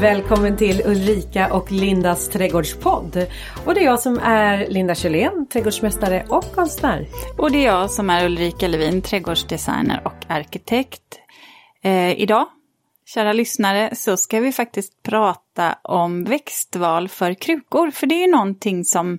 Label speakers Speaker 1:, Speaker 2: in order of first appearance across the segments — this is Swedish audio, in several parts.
Speaker 1: Välkommen till Ulrika och Lindas trädgårdspodd. Och det är jag som är Linda Kjellén, trädgårdsmästare och konstnär.
Speaker 2: Och det är jag som är Ulrika Levin, trädgårdsdesigner och arkitekt. Eh, idag, kära lyssnare, så ska vi faktiskt prata om växtval för krukor. För det är ju någonting som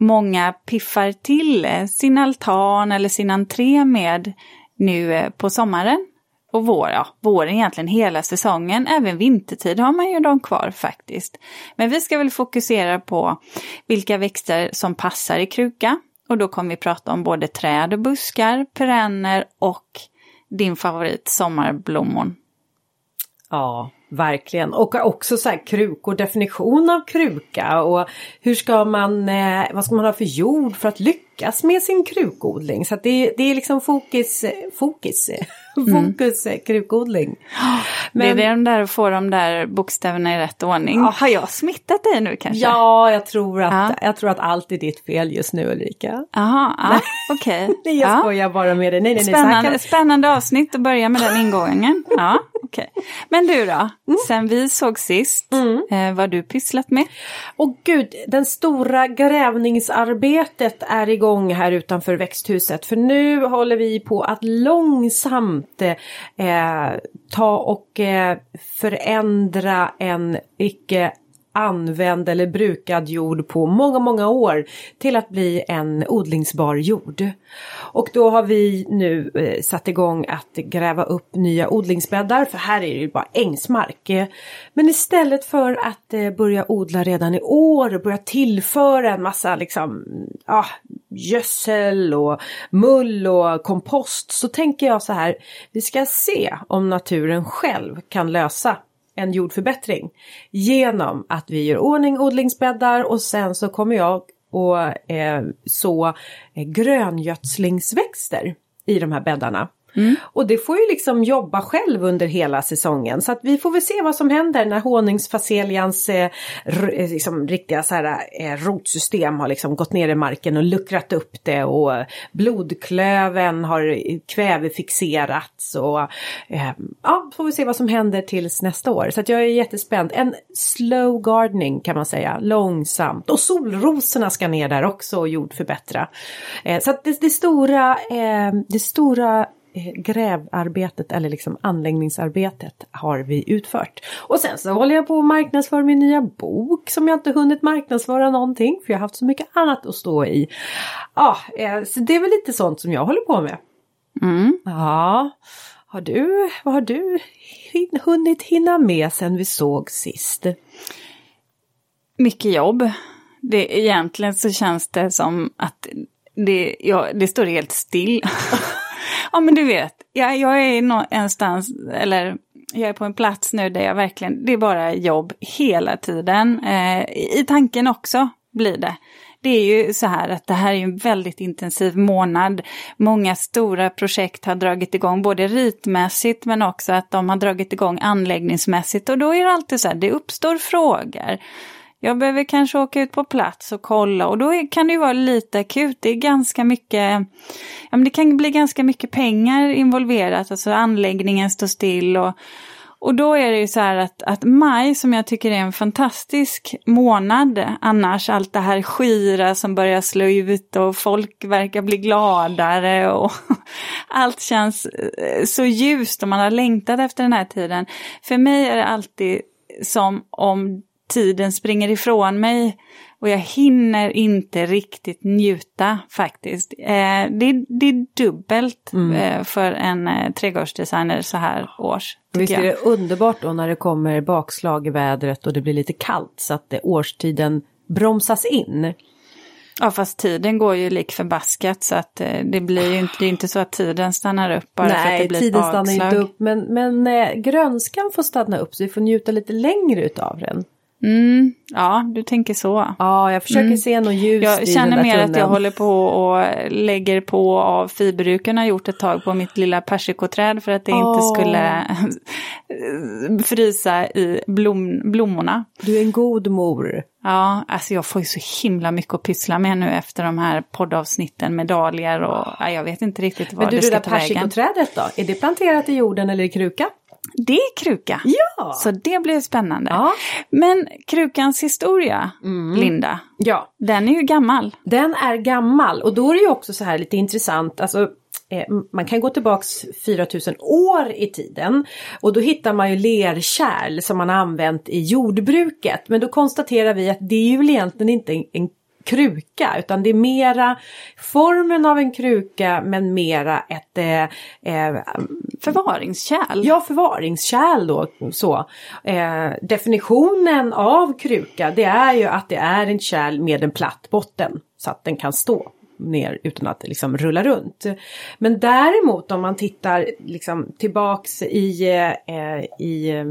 Speaker 2: många piffar till eh, sin altan eller sin entré med nu eh, på sommaren och vår, ja, våren egentligen hela säsongen. Även vintertid har man ju dem kvar faktiskt. Men vi ska väl fokusera på vilka växter som passar i kruka. Och då kommer vi prata om både träd och buskar, perenner och din favorit sommarblommon.
Speaker 1: Ja, verkligen. Och också så här krukor, definition av kruka och hur ska man, eh, vad ska man ha för jord för att lyckas med sin krukodling. Så det, det är liksom fokus, fokus Mm. Fokus mm. krukodling.
Speaker 2: Men, det är de där att få de där bokstäverna i rätt ordning. Ja. Har jag smittat dig nu kanske?
Speaker 1: Ja, jag tror att, ja. jag tror att allt är ditt fel just nu Ulrika.
Speaker 2: Jaha, ja, okej. Okay.
Speaker 1: nej, jag ja. skojar bara med dig. Nej, nej,
Speaker 2: nej, spännande, kan... spännande avsnitt att börja med den ingången. Ja, okay. Men du då, mm. sen vi såg sist, mm. eh, vad du pysslat med?
Speaker 1: Och gud, den stora grävningsarbetet är igång här utanför växthuset. För nu håller vi på att långsamt eh, eh ta och eh, förändra en icke använd eller brukad jord på många, många år till att bli en odlingsbar jord. Och då har vi nu eh, satt igång att gräva upp nya odlingsbäddar för här är det ju bara ängsmark. Men istället för att eh, börja odla redan i år och börja tillföra en massa liksom ah, gödsel och mull och kompost så tänker jag så här, vi ska se om naturen själv kan lösa en jordförbättring genom att vi gör ordning odlingsbäddar och sen så kommer jag att eh, så eh, gröngödslingsväxter i de här bäddarna. Mm. Och det får ju liksom jobba själv under hela säsongen så att vi får väl se vad som händer när honungsfaselians eh, eh, liksom, riktiga så här, eh, rotsystem har liksom gått ner i marken och luckrat upp det och blodklöven har kvävefixerats och eh, ja, får vi se vad som händer tills nästa år. Så att jag är jättespänd. En slow gardening kan man säga, långsamt. Och solrosorna ska ner där också och jordförbättra. Eh, så att det, det stora, eh, det stora grävarbetet eller liksom anläggningsarbetet har vi utfört. Och sen så håller jag på att marknadsföra min nya bok som jag inte hunnit marknadsföra någonting för jag har haft så mycket annat att stå i. Ja, eh, så det är väl lite sånt som jag håller på med.
Speaker 2: Mm.
Speaker 1: Ja, har du, vad har du hunnit hinna med sen vi såg sist?
Speaker 2: Mycket jobb. Det, egentligen så känns det som att det, ja, det står helt still. Ja men du vet, jag, jag är någonstans, eller jag är på en plats nu där jag verkligen, det är bara jobb hela tiden. Eh, I tanken också blir det. Det är ju så här att det här är en väldigt intensiv månad. Många stora projekt har dragit igång, både ritmässigt men också att de har dragit igång anläggningsmässigt. Och då är det alltid så här, det uppstår frågor. Jag behöver kanske åka ut på plats och kolla och då kan det ju vara lite akut. Det är ganska mycket, ja men det kan bli ganska mycket pengar involverat, alltså anläggningen står still och, och då är det ju så här att, att maj som jag tycker är en fantastisk månad annars, allt det här skira som börjar slå ut och folk verkar bli gladare och allt känns eh, så ljust och man har längtat efter den här tiden. För mig är det alltid som om tiden springer ifrån mig och jag hinner inte riktigt njuta faktiskt. Eh, det, det, är dubbelt mm. eh, för en eh, trädgårdsdesigner så här års.
Speaker 1: Visst är det underbart då när det kommer bakslag i vädret och det blir lite kallt så att det, årstiden bromsas in.
Speaker 2: Ja fast tiden går ju lik förbaskat så att eh, det blir ju inte, det är inte så att tiden stannar upp bara
Speaker 1: Nej,
Speaker 2: för att det blir
Speaker 1: tiden stannar inte upp men, men eh, grönskan får stanna upp så vi får njuta lite längre utav den.
Speaker 2: Mm, ja, du tänker så.
Speaker 1: Ja, jag försöker mm. se något ljus
Speaker 2: Jag känner mer att jag håller på och lägger på av fiberduken har gjort ett tag på mitt lilla persikoträd för att det oh. inte skulle frysa i blom, blommorna.
Speaker 1: Du är en god mor.
Speaker 2: Ja, alltså jag får ju så himla mycket att pyssla med nu efter de här poddavsnitten med dahlior och ja, jag vet inte riktigt vad det ska ta vägen.
Speaker 1: Men du, det där persikoträdet då? Är det planterat i jorden eller i kruka?
Speaker 2: Det är kruka.
Speaker 1: Ja!
Speaker 2: Så det blir spännande.
Speaker 1: Ja.
Speaker 2: Men krukans historia, Linda,
Speaker 1: ja,
Speaker 2: den är ju gammal.
Speaker 1: den är gammal och då är det ju också så här lite intressant. Alltså, eh, man kan gå tillbaks 4000 år i tiden och då hittar man ju lerkärl som man har använt i jordbruket. Men då konstaterar vi att det är ju egentligen inte en, en kruka utan det är mera formen av en kruka men mera ett eh, eh,
Speaker 2: Förvaringskärl.
Speaker 1: Ja, förvaringskärl då. Så. Eh, definitionen av kruka det är ju att det är en kärl med en platt botten så att den kan stå ner utan att liksom rulla runt. Men däremot om man tittar liksom tillbaks i, eh, i eh,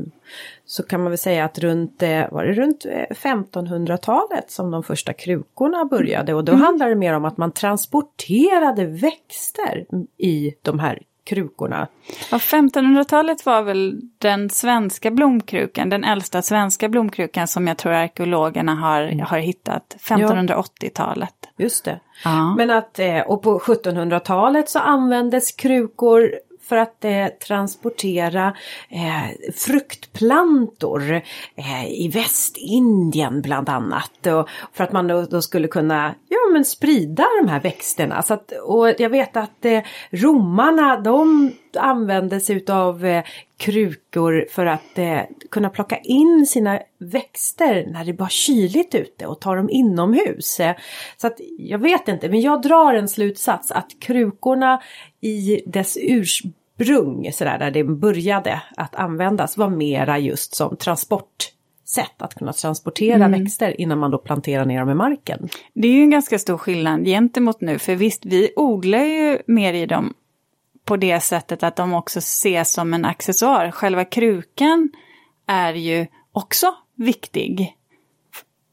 Speaker 1: så kan man väl säga att runt, eh, var det runt eh, 1500-talet som de första krukorna började och då handlar det mer om att man transporterade växter i de här krukorna.
Speaker 2: Ja, 1500-talet var väl den svenska blomkrukan, den äldsta svenska blomkrukan som jag tror arkeologerna har, har hittat. 1580-talet.
Speaker 1: Just det.
Speaker 2: Ja.
Speaker 1: Men att, eh, och på 1700-talet så användes krukor för att eh, transportera eh, fruktplantor eh, i Västindien bland annat. Och för att man då, då skulle kunna ja, men sprida de här växterna. Så att, och jag vet att eh, romarna de använde sig utav eh, krukor för att eh, kunna plocka in sina växter när det var kyligt ute och ta dem inomhus. Eh, så att jag vet inte, men jag drar en slutsats att krukorna i dess ursprung, sådär, där det började att användas, var mera just som transportsätt att kunna transportera växter innan man då planterar ner dem i marken.
Speaker 2: Det är ju en ganska stor skillnad gentemot nu, för visst, vi odlar ju mer i dem på det sättet att de också ses som en accessoar. Själva krukan är ju också viktig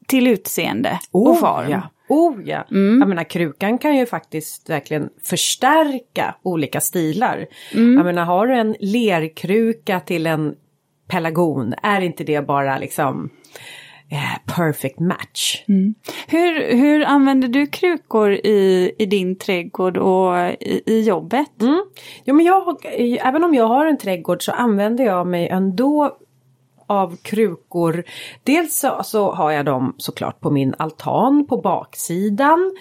Speaker 2: till utseende och form.
Speaker 1: Ja. Oh ja! Jag menar krukan kan ju faktiskt verkligen förstärka olika stilar. Jag menar har du en lerkruka till en pelargon, är inte det bara liksom perfect match?
Speaker 2: Hur, hur använder du krukor i, i din trädgård och i, i jobbet?
Speaker 1: Mm. Jo, men jag, även om jag har en trädgård så använder jag mig ändå av krukor. Dels så, så har jag dem såklart på min altan på baksidan.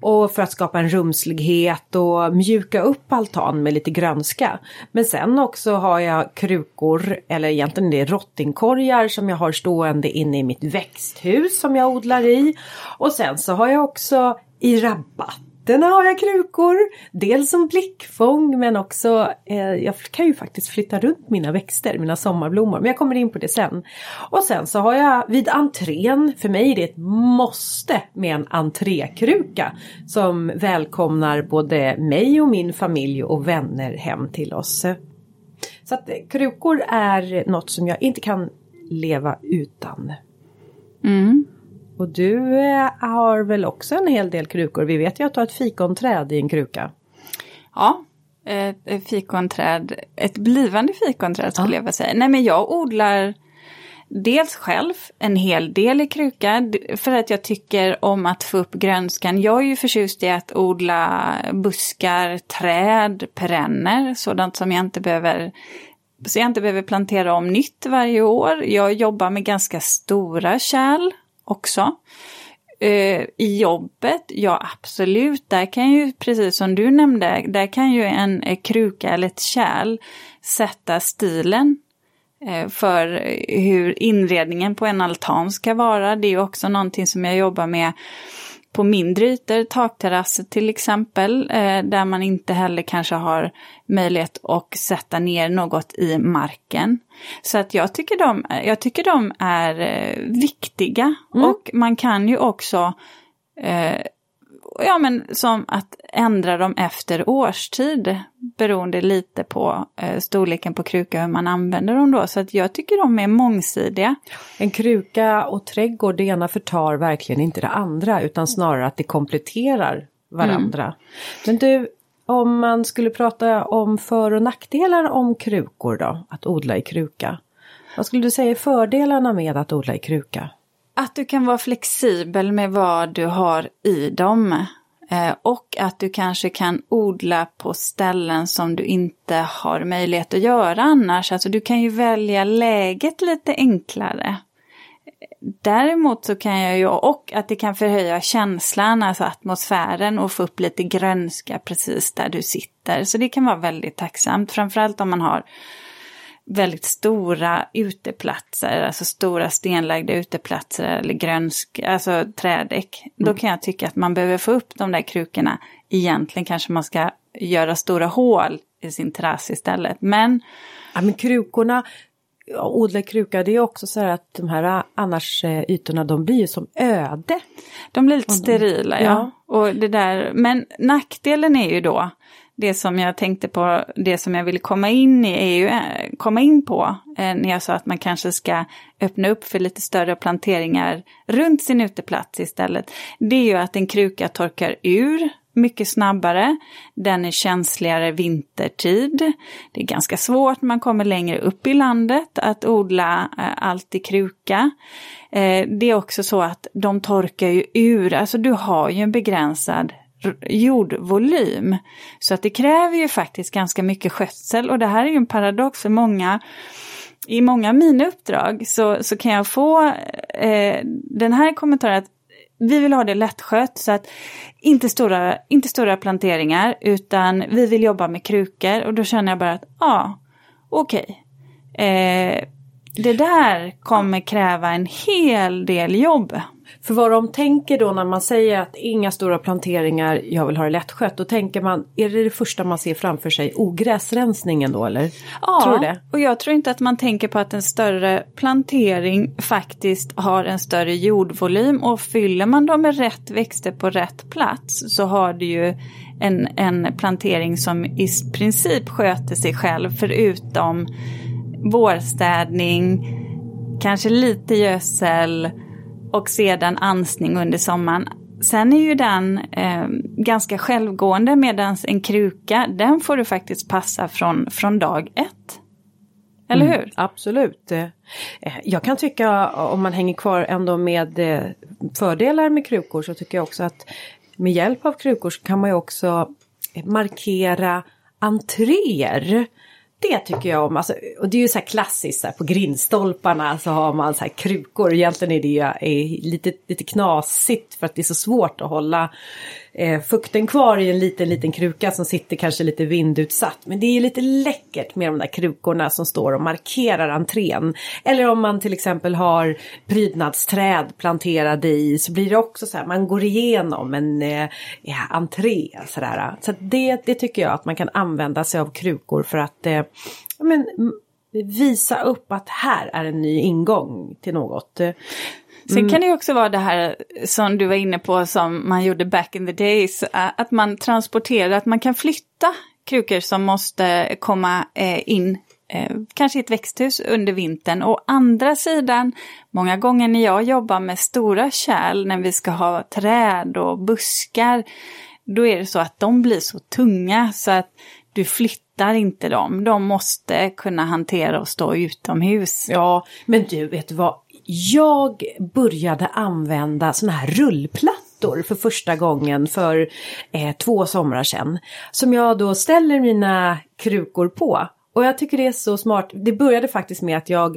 Speaker 1: Och för att skapa en rumslighet och mjuka upp altan med lite grönska. Men sen också har jag krukor, eller egentligen det är rottingkorgar som jag har stående inne i mitt växthus som jag odlar i. Och sen så har jag också i rabatt Nätterna har jag krukor. Dels som blickfång men också, eh, jag kan ju faktiskt flytta runt mina växter, mina sommarblommor. Men jag kommer in på det sen. Och sen så har jag vid entrén, för mig är det ett måste med en entrékruka. Som välkomnar både mig och min familj och vänner hem till oss. Så att eh, krukor är något som jag inte kan leva utan.
Speaker 2: Mm.
Speaker 1: Och du eh, har väl också en hel del krukor? Vi vet ju att du har ett fikonträd i en kruka.
Speaker 2: Ja, ett ett fikonträd, ett blivande fikonträd skulle jag vilja säga. Nej men jag odlar dels själv en hel del i kruka för att jag tycker om att få upp grönskan. Jag är ju förtjust i att odla buskar, träd, perenner, sådant som jag inte behöver så jag inte behöver plantera om nytt varje år. Jag jobbar med ganska stora kärl också. Uh, I jobbet, ja absolut, där kan ju precis som du nämnde, där kan ju en eh, kruka eller ett kärl sätta stilen uh, för eh, hur inredningen på en altan ska vara. Det är ju också någonting som jag jobbar med på mindre ytor, takterrasser till exempel, eh, där man inte heller kanske har möjlighet att sätta ner något i marken. Så att jag tycker de, jag tycker de är eh, viktiga och man kan ju också eh, Ja men som att ändra dem efter årstid beroende lite på eh, storleken på kruka hur man använder dem då. Så att jag tycker de är mångsidiga.
Speaker 1: En kruka och trädgård, det ena förtar verkligen inte det andra utan snarare att det kompletterar varandra. Men du, om man skulle prata om för och nackdelar om krukor då, att odla i kruka. Vad skulle du säga är fördelarna med att odla i kruka?
Speaker 2: Att du kan vara flexibel med vad du har i dem. Eh, och att du kanske kan odla på ställen som du inte har möjlighet att göra annars. Alltså du kan ju välja läget lite enklare. Däremot så kan jag ju, och att det kan förhöja känslan, alltså atmosfären och få upp lite grönska precis där du sitter. Så det kan vara väldigt tacksamt, framförallt om man har väldigt stora uteplatser, alltså stora stenlagda uteplatser eller grönsk, alltså trädäck. Mm. Då kan jag tycka att man behöver få upp de där krukorna. Egentligen kanske man ska göra stora hål i sin terrass istället. Men...
Speaker 1: Ja men krukorna, odla kruka, det är också så här att de här annars eh, ytorna de blir ju som öde.
Speaker 2: De blir lite sterila ja. ja. Och det där, men nackdelen är ju då det som jag tänkte på, det som jag ville komma in i, är ju, eh, komma in på eh, när jag sa att man kanske ska öppna upp för lite större planteringar runt sin uteplats istället. Det är ju att en kruka torkar ur mycket snabbare. Den är känsligare vintertid. Det är ganska svårt när man kommer längre upp i landet att odla eh, allt i kruka. Eh, det är också så att de torkar ju ur, alltså du har ju en begränsad jordvolym. Så att det kräver ju faktiskt ganska mycket skötsel och det här är ju en paradox för många. I många av mina uppdrag så, så kan jag få eh, den här kommentaren att vi vill ha det lättskött så att inte stora, inte stora planteringar utan vi vill jobba med krukor och då känner jag bara att ja, ah, okej. Okay. Eh, det där kommer kräva en hel del jobb.
Speaker 1: För vad de tänker då när man säger att inga stora planteringar, jag vill ha det lättskött. Då tänker man, är det det första man ser framför sig, ogräsrensningen då eller?
Speaker 2: Ja, tror det? och jag tror inte att man tänker på att en större plantering faktiskt har en större jordvolym och fyller man dem med rätt växter på rätt plats så har du ju en, en plantering som i princip sköter sig själv förutom vårstädning, kanske lite gödsel och sedan ansning under sommaren. Sen är ju den eh, ganska självgående medan en kruka, den får du faktiskt passa från, från dag ett. Eller mm, hur? Mm,
Speaker 1: absolut. Eh, jag kan tycka om man hänger kvar ändå med eh, fördelar med krukor så tycker jag också att med hjälp av krukor så kan man ju också markera entréer. Det tycker jag om. Alltså, och det är ju så här klassiskt, så här, på grindstolparna så har man så här krukor. Egentligen är det är lite, lite knasigt för att det är så svårt att hålla eh, fukten kvar i en liten, liten kruka som sitter kanske lite vindutsatt. Men det är ju lite läckert med de där krukorna som står och markerar entrén. Eller om man till exempel har prydnadsträd planterade i så blir det också så här, man går igenom en eh, ja, entré. Sådär. Så det, det tycker jag att man kan använda sig av krukor för att eh, men, visa upp att här är en ny ingång till något.
Speaker 2: Sen mm. kan det också vara det här som du var inne på som man gjorde back in the days, att man transporterar, att man kan flytta krukor som måste komma in kanske i ett växthus under vintern. Och andra sidan, många gånger när jag jobbar med stora kärl, när vi ska ha träd och buskar, då är det så att de blir så tunga så att du flyttar inte dem. De måste kunna hantera och stå utomhus.
Speaker 1: Ja, men du, vet vad? Jag började använda sådana här rullplattor för första gången för eh, två somrar sedan. Som jag då ställer mina krukor på. Och jag tycker det är så smart. Det började faktiskt med att jag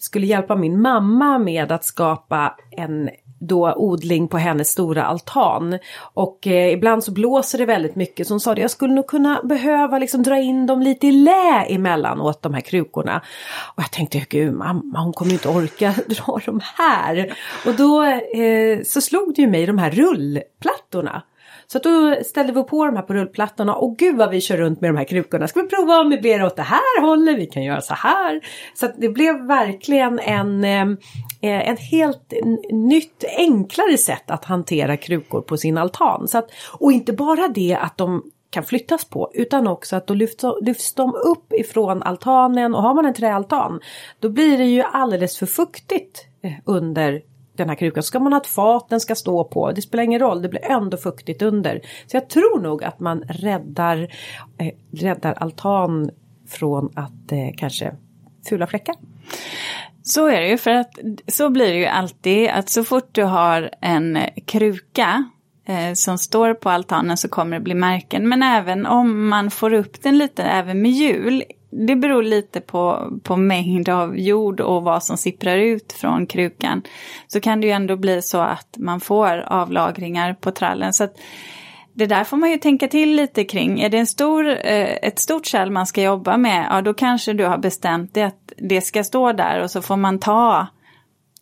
Speaker 1: skulle hjälpa min mamma med att skapa en då odling på hennes stora altan. Och eh, ibland så blåser det väldigt mycket så hon sa att jag skulle nog kunna behöva liksom dra in dem lite i lä emellanåt de här krukorna. Och jag tänkte, gud mamma hon kommer ju inte orka dra dem här. Och då eh, så slog det ju mig de här rullplattorna. Så då ställde vi på de här på rullplattorna och gud vad vi kör runt med de här krukorna. Ska vi prova att möblera åt det här hållet? Vi kan göra så här. Så det blev verkligen en, eh, eh, en helt nytt enklare sätt att hantera krukor på sin altan. Så att, och inte bara det att de kan flyttas på utan också att då lyfts, lyfts de upp ifrån altanen och har man en träaltan då blir det ju alldeles för fuktigt eh, under den här krukan. Så ska man ha ett fat den ska stå på. Det spelar ingen roll, det blir ändå fuktigt under. Så jag tror nog att man räddar, eh, räddar altan från att eh, kanske fula fläckar.
Speaker 2: Så är det ju, för att så blir det ju alltid att så fort du har en kruka eh, som står på altanen så kommer det bli märken. Men även om man får upp den lite, även med hjul, det beror lite på, på mängd av jord och vad som sipprar ut från krukan. Så kan det ju ändå bli så att man får avlagringar på trallen. Så det där får man ju tänka till lite kring. Är det en stor, eh, ett stort kärl man ska jobba med, ja då kanske du har bestämt dig att det ska stå där och så får man ta,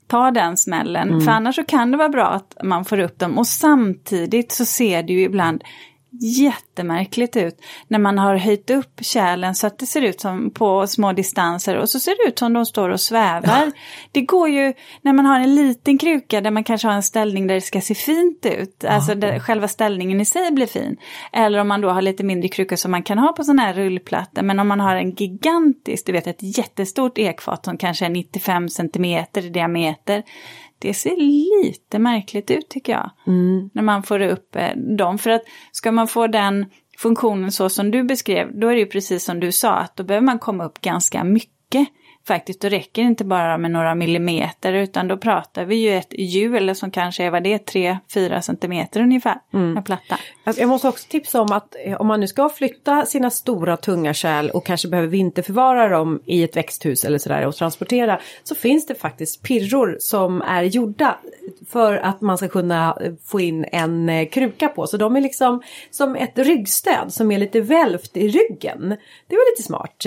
Speaker 2: ta den smällen. Mm. För annars så kan det vara bra att man får upp dem och samtidigt så ser det ju ibland jättemärkligt ut när man har höjt upp kärlen så att det ser ut som på små distanser och så ser det ut som de står och svävar. Ja. Det går ju när man har en liten kruka där man kanske har en ställning där det ska se fint ut, ja. alltså där själva ställningen i sig blir fin. Eller om man då har lite mindre kruka som man kan ha på sådana här rullplattor, men om man har en gigantisk, du vet ett jättestort ekfat som kanske är 95 cm i diameter, det ser lite märkligt ut tycker jag. Mm. När man får upp eh, dem. För att ska man få den funktionen så som du beskrev, då är det ju precis som du sa, att då behöver man komma upp ganska mycket faktiskt. Då räcker det inte bara med några millimeter utan då pratar vi ju ett hjul som kanske är vad det är, 3-4 centimeter ungefär. Mm. En platta.
Speaker 1: Alltså jag måste också tipsa om att eh, om man nu ska flytta sina stora tunga kärl och kanske behöver vinterförvara dem i ett växthus eller sådär och transportera så finns det faktiskt pirror som är gjorda för att man ska kunna eh, få in en eh, kruka på. Så de är liksom som ett ryggstöd som är lite välvt i ryggen. Det var lite smart.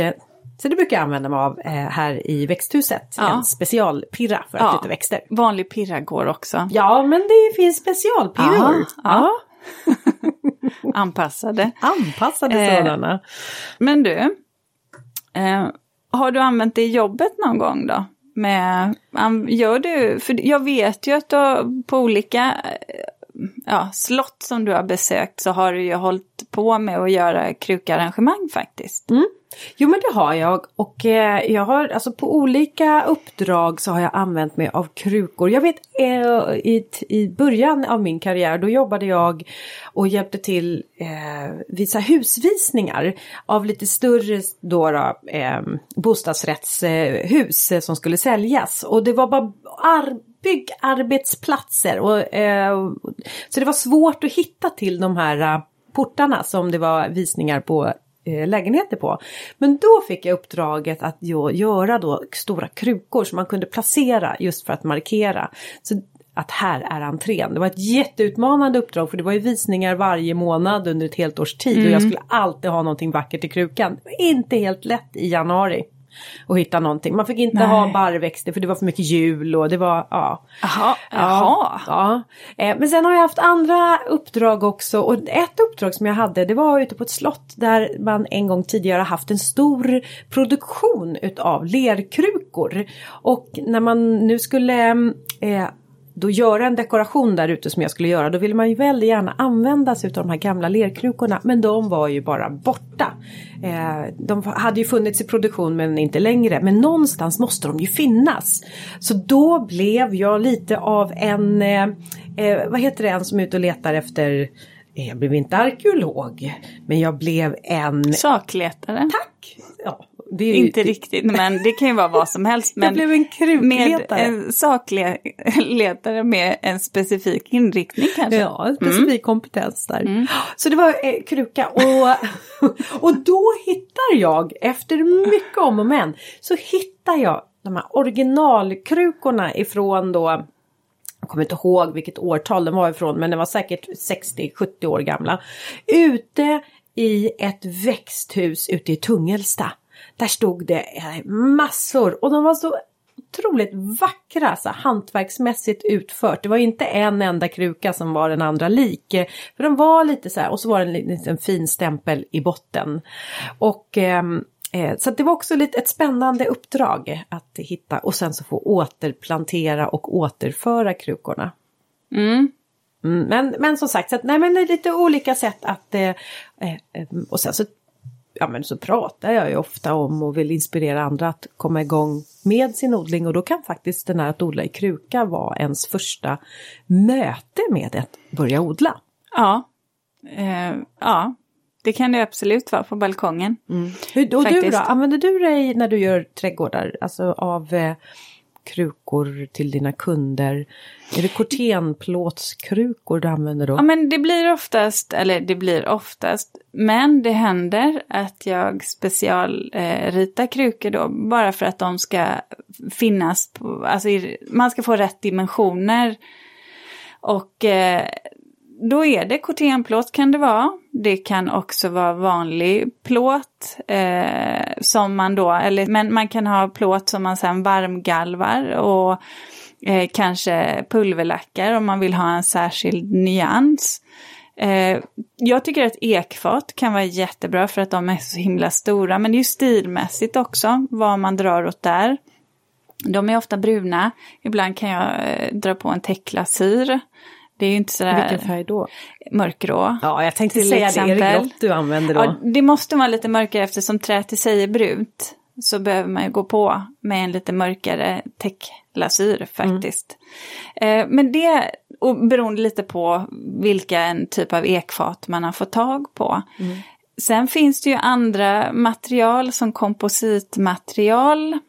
Speaker 1: Så det brukar jag använda mig av eh, här i växthuset. Ja. En specialpirra för att ja. flytta växter.
Speaker 2: Vanlig pirra går också.
Speaker 1: Ja, men det finns specialpirror.
Speaker 2: Ja. Anpassade.
Speaker 1: Anpassade eh, sådana.
Speaker 2: Men du, eh, har du använt det i jobbet någon gång då? Med, gör du, för jag vet ju att du på olika ja, slott som du har besökt så har du ju hållit på med att göra krukarrangemang faktiskt.
Speaker 1: Mm. Jo men det har jag och eh, jag har alltså på olika uppdrag så har jag använt mig av krukor. Jag vet eh, i, i början av min karriär då jobbade jag och hjälpte till eh, visa husvisningar av lite större då, då eh, bostadsrättshus eh, som skulle säljas och det var bara byggarbetsplatser. Och, eh, så det var svårt att hitta till de här eh, portarna som det var visningar på eh, lägenheter på. Men då fick jag uppdraget att jo, göra då stora krukor som man kunde placera just för att markera. Så att här är entrén. Det var ett jätteutmanande uppdrag för det var ju visningar varje månad under ett helt års tid mm. och jag mm. skulle alltid ha någonting vackert i krukan. Det var inte helt lätt i januari och hitta någonting. Man fick inte Nej. ha barrväxter för det var för mycket jul och det var, ja.
Speaker 2: Aha, ja,
Speaker 1: ja. Eh, men sen har jag haft andra uppdrag också och ett uppdrag som jag hade det var ute på ett slott där man en gång tidigare haft en stor produktion utav lerkrukor. Och när man nu skulle eh, då göra en dekoration där ute som jag skulle göra, då ville man ju väldigt gärna använda sig av de här gamla lerkrukorna. Men de var ju bara borta. Eh, de hade ju funnits i produktion men inte längre. Men någonstans måste de ju finnas. Så då blev jag lite av en, eh, eh vad heter det, en som är ute och letar efter eh, jag blev inte arkeolog, men jag blev en...
Speaker 2: Sakletare.
Speaker 1: Tack!
Speaker 2: Är inte riktigt, men det kan ju vara vad som helst. Men
Speaker 1: jag blev en krukletare.
Speaker 2: Med en sakletare med en specifik inriktning kanske.
Speaker 1: Ja, en specifik mm. kompetens där. Mm. Så det var eh, kruka och, och då hittar jag, efter mycket om och men, så hittar jag de här originalkrukorna ifrån då jag kommer inte ihåg vilket årtal de var ifrån men det var säkert 60-70 år gamla. Ute i ett växthus ute i Tungelsta. Där stod det eh, massor och de var så otroligt vackra, så hantverksmässigt utfört. Det var inte en enda kruka som var den andra lik. För de var lite så här, och så var det en liten fin stämpel i botten. Och ehm, eh, så det var också lite ett spännande uppdrag att hitta och sen så få återplantera och återföra krukorna.
Speaker 2: Mm.
Speaker 1: Mm, men, men som sagt, så att, nej, men det är lite olika sätt att... Eh, eh, och sen så ja men så pratar jag ju ofta om och vill inspirera andra att komma igång med sin odling och då kan faktiskt den här att odla i kruka vara ens första möte med att börja odla.
Speaker 2: Ja, eh, ja det kan det absolut vara på balkongen.
Speaker 1: Mm. Hur, och du då, använder du dig när du gör trädgårdar alltså av eh, krukor till dina kunder? Är det kortenplåtskrukor du använder då?
Speaker 2: Ja men det blir oftast, eller det blir oftast, men det händer att jag specialritar eh, krukor då bara för att de ska finnas, på, alltså man ska få rätt dimensioner. Och eh, då är det kortenplåt kan det vara. Det kan också vara vanlig plåt. Eh, som man då, eller, men man kan ha plåt som man sen varmgalvar och eh, kanske pulverlackar om man vill ha en särskild nyans. Eh, jag tycker att ekfat kan vara jättebra för att de är så himla stora. Men det är ju stilmässigt också vad man drar åt där. De är ofta bruna. Ibland kan jag eh, dra på en täcklasyr. Det är ju inte sådär...
Speaker 1: Vilken färg då?
Speaker 2: Mörkgrå.
Speaker 1: Ja, jag tänkte säga exempel. det. Är det grått du använder då?
Speaker 2: Ja, det måste vara lite mörkare eftersom träet i sig är brunt. Så behöver man ju gå på med en lite mörkare täcklasyr faktiskt. Mm. Eh, men det, och beroende lite på vilken typ av ekfat man har fått tag på. Mm. Sen finns det ju andra material som kompositmaterial.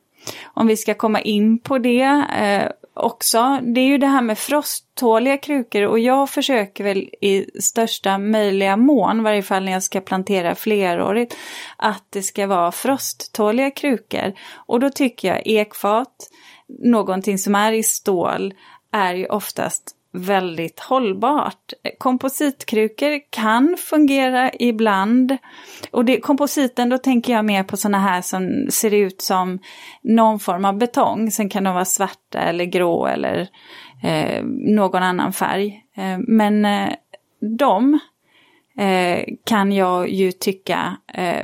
Speaker 2: Om vi ska komma in på det. Eh, också, det är ju det här med frosttåliga krukor och jag försöker väl i största möjliga mån, varje fall när jag ska plantera flerårigt, att det ska vara frosttåliga krukor. Och då tycker jag ekfat, någonting som är i stål, är ju oftast väldigt hållbart. Kompositkrukor kan fungera ibland. Och det, kompositen, då tänker jag mer på sådana här som ser ut som någon form av betong. Sen kan de vara svarta eller grå eller eh, någon annan färg. Eh, men eh, de eh, kan jag ju tycka eh,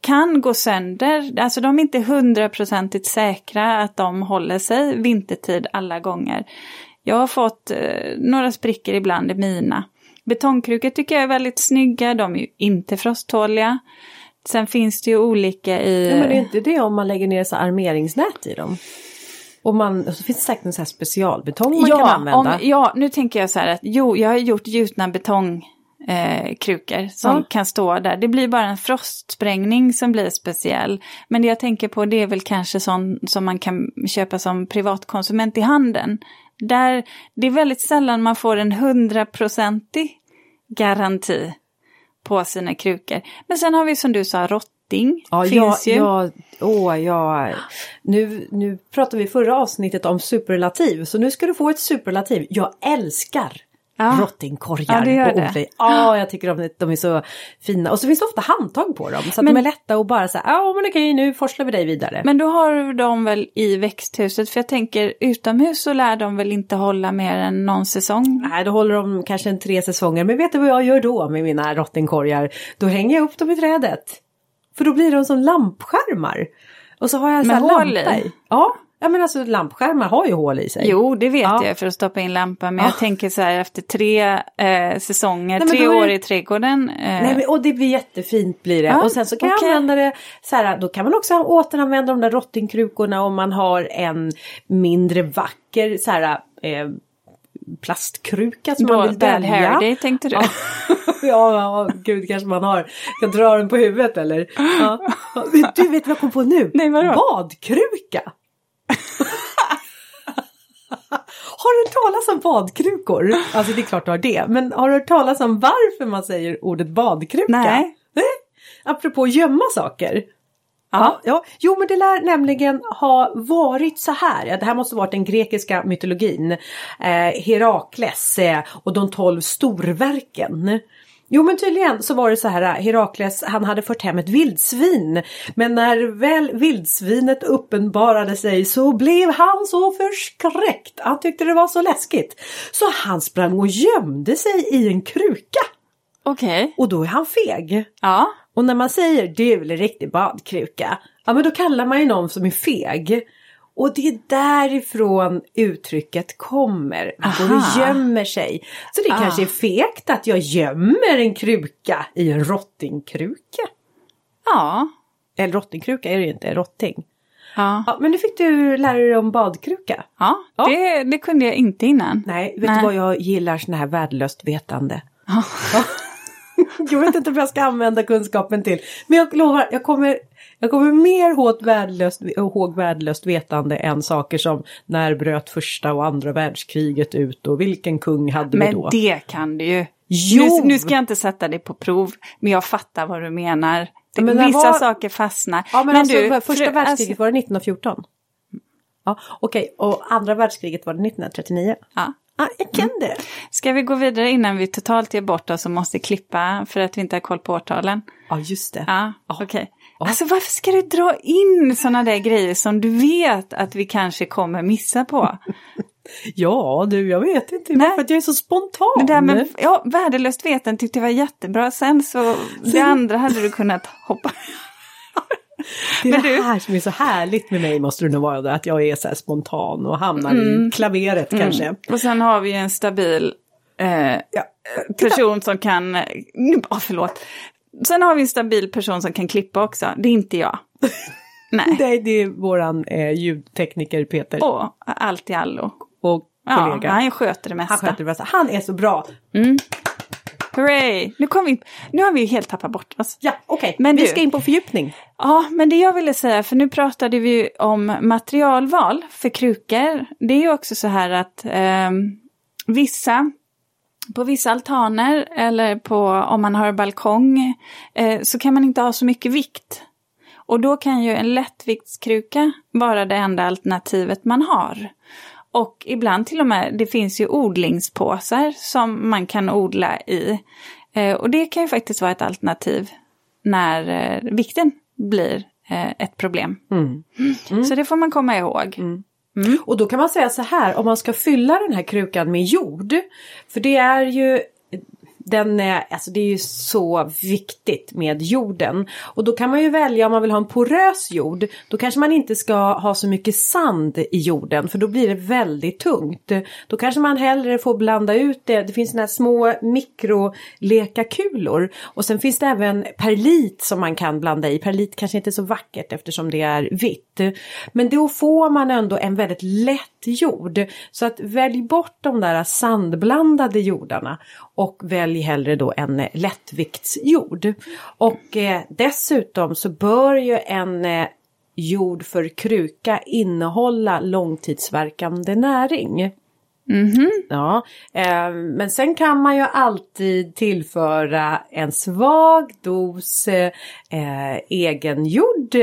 Speaker 2: kan gå sönder. Alltså de är inte hundraprocentigt säkra att de håller sig vintertid alla gånger. Jag har fått eh, några sprickor ibland i mina. Betongkrukor tycker jag är väldigt snygga, de är ju inte frosttåliga. Sen finns det ju olika i...
Speaker 1: Ja, men det är inte det om man lägger ner så armeringsnät i dem? Och man, så finns det säkert en sån här specialbetong man
Speaker 2: ja,
Speaker 1: kan använda.
Speaker 2: Om, ja, nu tänker jag så här att jo, jag har gjort gjutna betongkrukor eh, som ja. kan stå där. Det blir bara en frostsprängning som blir speciell. Men det jag tänker på det är väl kanske sån som man kan köpa som privatkonsument i handeln. Där, det är väldigt sällan man får en hundraprocentig garanti på sina krukor. Men sen har vi som du sa rotting.
Speaker 1: Ja, finns ja, ju. ja, åh, ja. Nu, nu pratade vi förra avsnittet om superlativ så nu ska du få ett superlativ. Jag älskar Ja. Rottingkorgar
Speaker 2: ja,
Speaker 1: och odling. Ja, jag tycker de, de är så fina. Och så finns det ofta handtag på dem så att men, de är lätta och bara så här, ja men okej nu forslar vi dig vidare.
Speaker 2: Men då har de väl i växthuset, för jag tänker utomhus så lär de väl inte hålla mer än någon säsong?
Speaker 1: Nej, då håller de kanske en tre säsonger. Men vet du vad jag gör då med mina rottingkorgar? Då hänger jag upp dem i trädet. För då blir de som lampskärmar. Och så har jag en sån här lampa i. Ja, Ja men alltså lampskärmar har ju hål i sig.
Speaker 2: Jo det vet ja. jag för att stoppa in lampan. Men ja. jag tänker så här efter tre eh, säsonger, Nej, tre år det... i trädgården. Eh...
Speaker 1: Nej men, och det blir jättefint blir det. Ja, och sen så kan okay. jag använda det så här, då kan man också återanvända de där rottingkrukorna om man har en mindre vacker så här eh, plastkruka som då, man vill välja. Hair
Speaker 2: day tänkte du?
Speaker 1: Ja. ja, gud kanske man har. Kan dra den på huvudet eller? Ja. Du vet vad jag kom på nu?
Speaker 2: Nej, vadå?
Speaker 1: Badkruka! har du hört talas om badkrukor? Alltså det är klart du har det. Men har du hört talas om varför man säger ordet badkruka?
Speaker 2: Nej.
Speaker 1: Nej? Apropå gömma saker. Ja, ja, jo men det lär nämligen ha varit så här, ja, det här måste varit den grekiska mytologin, eh, Herakles eh, och de tolv storverken. Jo men tydligen så var det så här Herakles han hade fört hem ett vildsvin. Men när väl vildsvinet uppenbarade sig så blev han så förskräckt. Han tyckte det var så läskigt. Så han sprang och gömde sig i en kruka.
Speaker 2: Okej. Okay.
Speaker 1: Och då är han feg.
Speaker 2: Ja.
Speaker 1: Och när man säger du är en riktig badkruka. Ja men då kallar man ju någon som är feg. Och det är därifrån uttrycket kommer. Man går och gömmer sig. Så det ah. kanske är fegt att jag gömmer en kruka i en rottingkruka.
Speaker 2: Ja.
Speaker 1: Eller rottingkruka är det ju inte, rotting.
Speaker 2: Ja.
Speaker 1: ja. Men nu fick du lära dig om badkruka.
Speaker 2: Ja, ja. Det, det kunde jag inte innan.
Speaker 1: Nej, vet Nej. du vad jag gillar sån här värdelöst vetande? Ja. jag vet inte vad jag ska använda kunskapen till. Men jag lovar, jag kommer Jag kommer mer ihåg värdelöst, ihåg värdelöst vetande än saker som när bröt första och andra världskriget ut och vilken kung hade
Speaker 2: Men
Speaker 1: vi då?
Speaker 2: det kan du ju.
Speaker 1: Jo!
Speaker 2: Nu, nu ska jag inte sätta dig på prov, men jag fattar vad du menar. Det,
Speaker 1: Men
Speaker 2: vissa
Speaker 1: var-
Speaker 2: saker fastnar.
Speaker 1: Ja men, alltså
Speaker 2: du,
Speaker 1: första
Speaker 2: fru-
Speaker 1: världskriget
Speaker 2: alltså-
Speaker 1: var det 1914. Ja, Okej, och andra världskriget var det 1939.
Speaker 2: ja.
Speaker 1: Ja, jag kan det.
Speaker 2: Ska vi gå vidare innan vi totalt ger bort oss och måste klippa för att vi inte har koll på årtalen?
Speaker 1: Ja, just det.
Speaker 2: Ja, okej. Alltså varför ska du dra in sådana där grejer som du vet att vi kanske kommer missa på?
Speaker 1: Ja, du, jag vet inte.
Speaker 2: Nej.
Speaker 1: För att jag är så spontan.
Speaker 2: Det där med, ja, värdelöst veten tyckte jag var jättebra. Sen så, det andra hade du kunnat hoppa.
Speaker 1: det är
Speaker 2: men
Speaker 1: det
Speaker 2: du-
Speaker 1: här som är så härligt med mig måste det nog vara. Att jag är så här spontan och hamnar i klaveret kanske.
Speaker 2: Och sen har vi ju en stabil eh,
Speaker 1: Ja,
Speaker 2: person som kan, eh, oh, förlåt. Sen har vi en stabil person som kan klippa också. Det är inte jag. Nej.
Speaker 1: det, det är våran eh, ljudtekniker Peter
Speaker 2: Åh, allt i allo.
Speaker 1: och
Speaker 2: Ja,
Speaker 1: kollega.
Speaker 2: han sköter det
Speaker 1: han
Speaker 2: mesta.
Speaker 1: sköter det bästa. Han är så bra.
Speaker 2: Hurray! Nu, kom vi, nu har vi ju helt tappat bort oss.
Speaker 1: Ja, okej.
Speaker 2: Men
Speaker 1: Vi
Speaker 2: du-
Speaker 1: ska in på fördjupning.
Speaker 2: Ja, men det jag ville säga, för nu pratade vi ju om materialval för krukor. Det är ju också så här att ehm, vissa, på vissa altaner eller på, om man har balkong, eh, så kan man inte ha så mycket vikt. Och då kan ju en lättviktskruka vara det enda alternativet man har. Och ibland till och med, det finns ju odlingspåsar som man kan odla i. Eh, och det kan ju faktiskt vara ett alternativ när eh, vikten blir eh, ett problem. Så det får man komma ihåg. Mm.
Speaker 1: Och då kan man säga så här, om man ska fylla den här krukan med jord. För det är ju den är, alltså det är ju så viktigt med jorden. Och då kan man ju välja om man vill ha en porös jord. Då kanske man inte ska ha så mycket sand i jorden för då blir det väldigt tungt. Då kanske man hellre får blanda ut det. Det finns såna här små mikrolekakulor. Och sen finns det även perlit som man kan blanda i. Perlit kanske inte är så vackert eftersom det är vitt. Men då får man ändå en väldigt lätt jord. Så att välj bort de där sandblandade jordarna och välj hellre då en lättviktsjord. Och eh, dessutom så bör ju en eh, jord för kruka innehålla långtidsverkande näring. Ja, eh, men sen kan man ju alltid tillföra en svag dos eh, eh, egengjord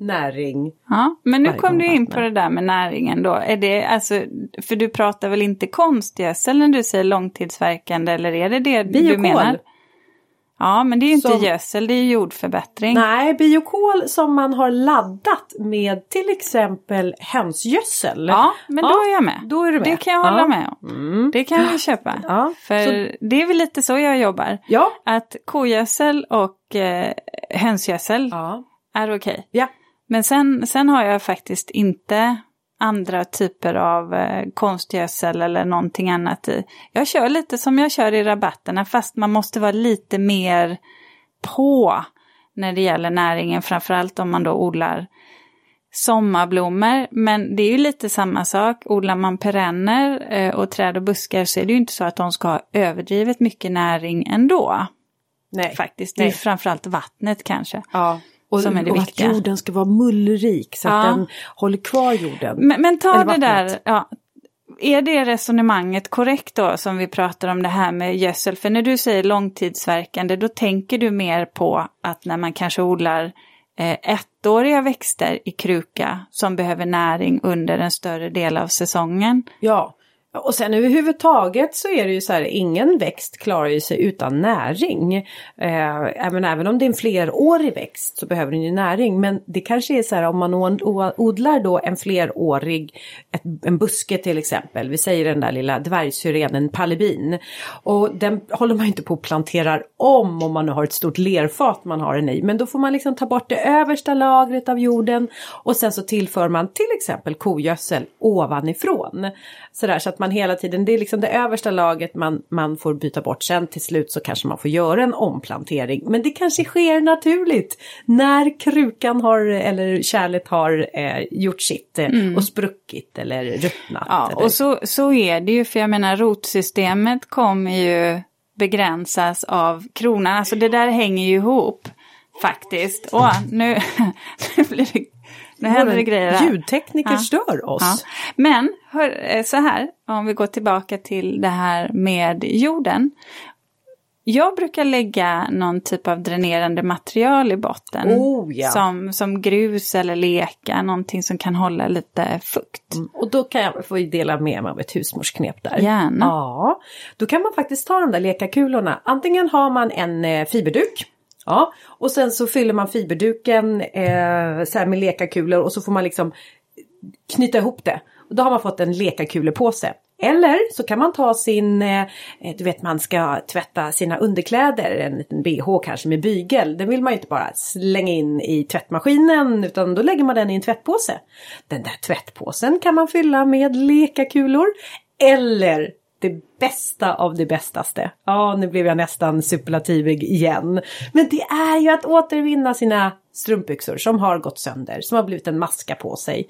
Speaker 1: näring.
Speaker 2: Ja, men nu kom du in på det där med näringen då. Är det alltså, för du pratar väl inte konstgödsel när du säger långtidsverkande eller är det det du
Speaker 1: Biokol.
Speaker 2: menar? Ja, men det är ju inte
Speaker 1: Som-
Speaker 2: gödsel, det är jordförbättring.
Speaker 1: Nej, biokol som man har laddat med till exempel hönsgödsel.
Speaker 2: Ja, men då är jag med.
Speaker 1: Då är du med.
Speaker 2: Det kan jag hålla
Speaker 1: ja.
Speaker 2: med om.
Speaker 1: Mm.
Speaker 2: Det kan vi köpa.
Speaker 1: Ja,
Speaker 2: För
Speaker 1: så-
Speaker 2: det är väl lite så jag jobbar.
Speaker 1: Ja.
Speaker 2: Att kogödsel och eh, hönsgödsel
Speaker 1: Ja.
Speaker 2: är okej.
Speaker 1: ja.
Speaker 2: Men sen, sen har jag faktiskt inte andra typer av eh, konstgödsel eller någonting annat i. Jag kör lite som jag kör i rabatterna fast man måste vara lite mer på när det gäller näringen, framförallt om man då odlar sommarblommor. Men det är ju lite samma sak, odlar man perenner eh, och träd och buskar så är det ju inte så att de ska ha överdrivet mycket näring ändå.
Speaker 1: Nej.
Speaker 2: Faktiskt, det är framförallt vattnet kanske.
Speaker 1: Ja. Och,
Speaker 2: Som är det
Speaker 1: och
Speaker 2: viktiga.
Speaker 1: att jorden ska vara mullrik så att
Speaker 2: Ja.
Speaker 1: den håller kvar jorden.
Speaker 2: Men, men ta det där, ja, är det resonemanget korrekt då som vi pratar om det här med gödsel? För när du säger långtidsverkande då tänker du mer på att när man kanske odlar eh, ettåriga växter i kruka som behöver näring under en större del av säsongen.
Speaker 1: Ja. Och sen överhuvudtaget så är det ju så här, ingen växt klarar ju sig utan näring. Eh, även, även om det är en flerårig växt så behöver den ju näring. Men det kanske är så här om man odlar då en flerårig, ett, en buske till exempel. Vi säger den där lilla dvärgsyrenen palibin. Och den håller man inte på och planterar om om man nu har ett stort lerfat man har den i. Men då får man liksom ta bort det översta lagret av jorden och sen så tillför man till exempel kogödsel ovanifrån. Sådär så att man hela tiden, det är liksom det översta lagret man, man får byta bort. Sen till slut så kanske man får göra en omplantering. Men det kanske sker naturligt när krukan har, eller kärlet har eh, gjort sitt eh, och spruckit eller ruttnat.
Speaker 2: Ja,
Speaker 1: eller...
Speaker 2: och så, så är det ju, för jag menar rotsystemet kommer ju begränsas av kronan, alltså det där hänger ju ihop. faktiskt. Åh, nu, nu blir det... Nu händer det grejer här.
Speaker 1: Ljudtekniker
Speaker 2: Ja.
Speaker 1: stör oss.
Speaker 2: Ja. Men hör, eh, så här, om vi går tillbaka till det här med jorden. Jag brukar lägga någon typ av dränerande material i botten.
Speaker 1: Oh, ja.
Speaker 2: som, som grus eller leka, någonting som kan hålla lite fukt.
Speaker 1: Och då kan jag få dela med mig av ett husmorsknep där.
Speaker 2: Gärna.
Speaker 1: Ja, då kan man faktiskt ta de där lekakulorna. Antingen har man en eh, fiberduk. Ja, och sen så fyller man fiberduken eh, så här med lekakulor och så får man liksom knyta ihop det. Och då har man fått en lekakulepåse. Eller så kan man ta sin, eh, eh, du vet man ska tvätta sina underkläder, en liten bh kanske med bygel. Den vill man ju inte bara slänga in i tvättmaskinen utan då lägger man den i en tvättpåse. Den där tvättpåsen kan man fylla med lekakulor. Eller det bästa av det bästaste. Ja, nu blev jag nästan superlativig igen. Men det är ju att återvinna sina strumpbyxor som har gått sönder, som har blivit en maska på sig.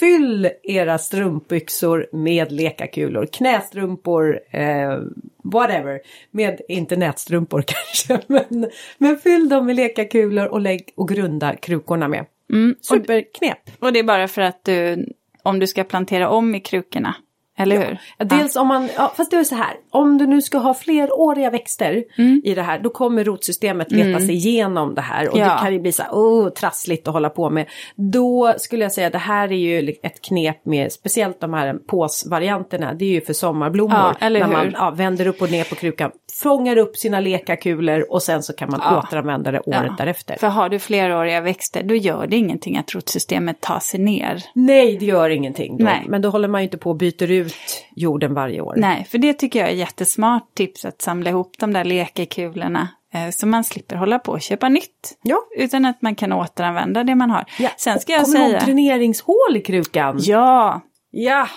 Speaker 1: Fyll era strumpbyxor med lekakulor, knästrumpor, eh, whatever. Med, inte nätstrumpor kanske, men, men fyll dem med lekakulor och lägg och grunda krukorna med.
Speaker 2: Mm,
Speaker 1: Superknep!
Speaker 2: och det är bara för att du, om du ska plantera om i krukorna, eller hur?
Speaker 1: Ja, dels om man, ja, fast det är så här, om du nu ska ha fleråriga växter
Speaker 2: Mm.
Speaker 1: i det här, då kommer rotsystemet leta sig igenom det här och
Speaker 2: Ja.
Speaker 1: det kan ju bli så här, oh, trassligt att hålla på med. Då skulle jag säga det här är ju ett knep med, speciellt de här påsvarianterna, det är ju för sommarblommor.
Speaker 2: Ja, eller
Speaker 1: när man
Speaker 2: hur?
Speaker 1: ja, vänder upp och ner på krukan, fångar upp sina lekakulor och sen så kan man
Speaker 2: Ja.
Speaker 1: återanvända det året därefter.
Speaker 2: För har du fleråriga växter, då gör det ingenting att rotsystemet tar sig ner.
Speaker 1: Nej, det gör ingenting då.
Speaker 2: Nej.
Speaker 1: Men då håller man ju inte på och byter ut jorden varje år.
Speaker 2: Nej, för det tycker jag är jättesmart tips att samla ihop de där lekekulorna. Eh, så man slipper hålla på och köpa nytt.
Speaker 1: Ja.
Speaker 2: Utan att man kan återanvända det man har.
Speaker 1: Ja.
Speaker 2: Sen ska jag
Speaker 1: Kommer
Speaker 2: säga...
Speaker 1: dräneringshål i krukan?
Speaker 2: Ja,
Speaker 1: Ja,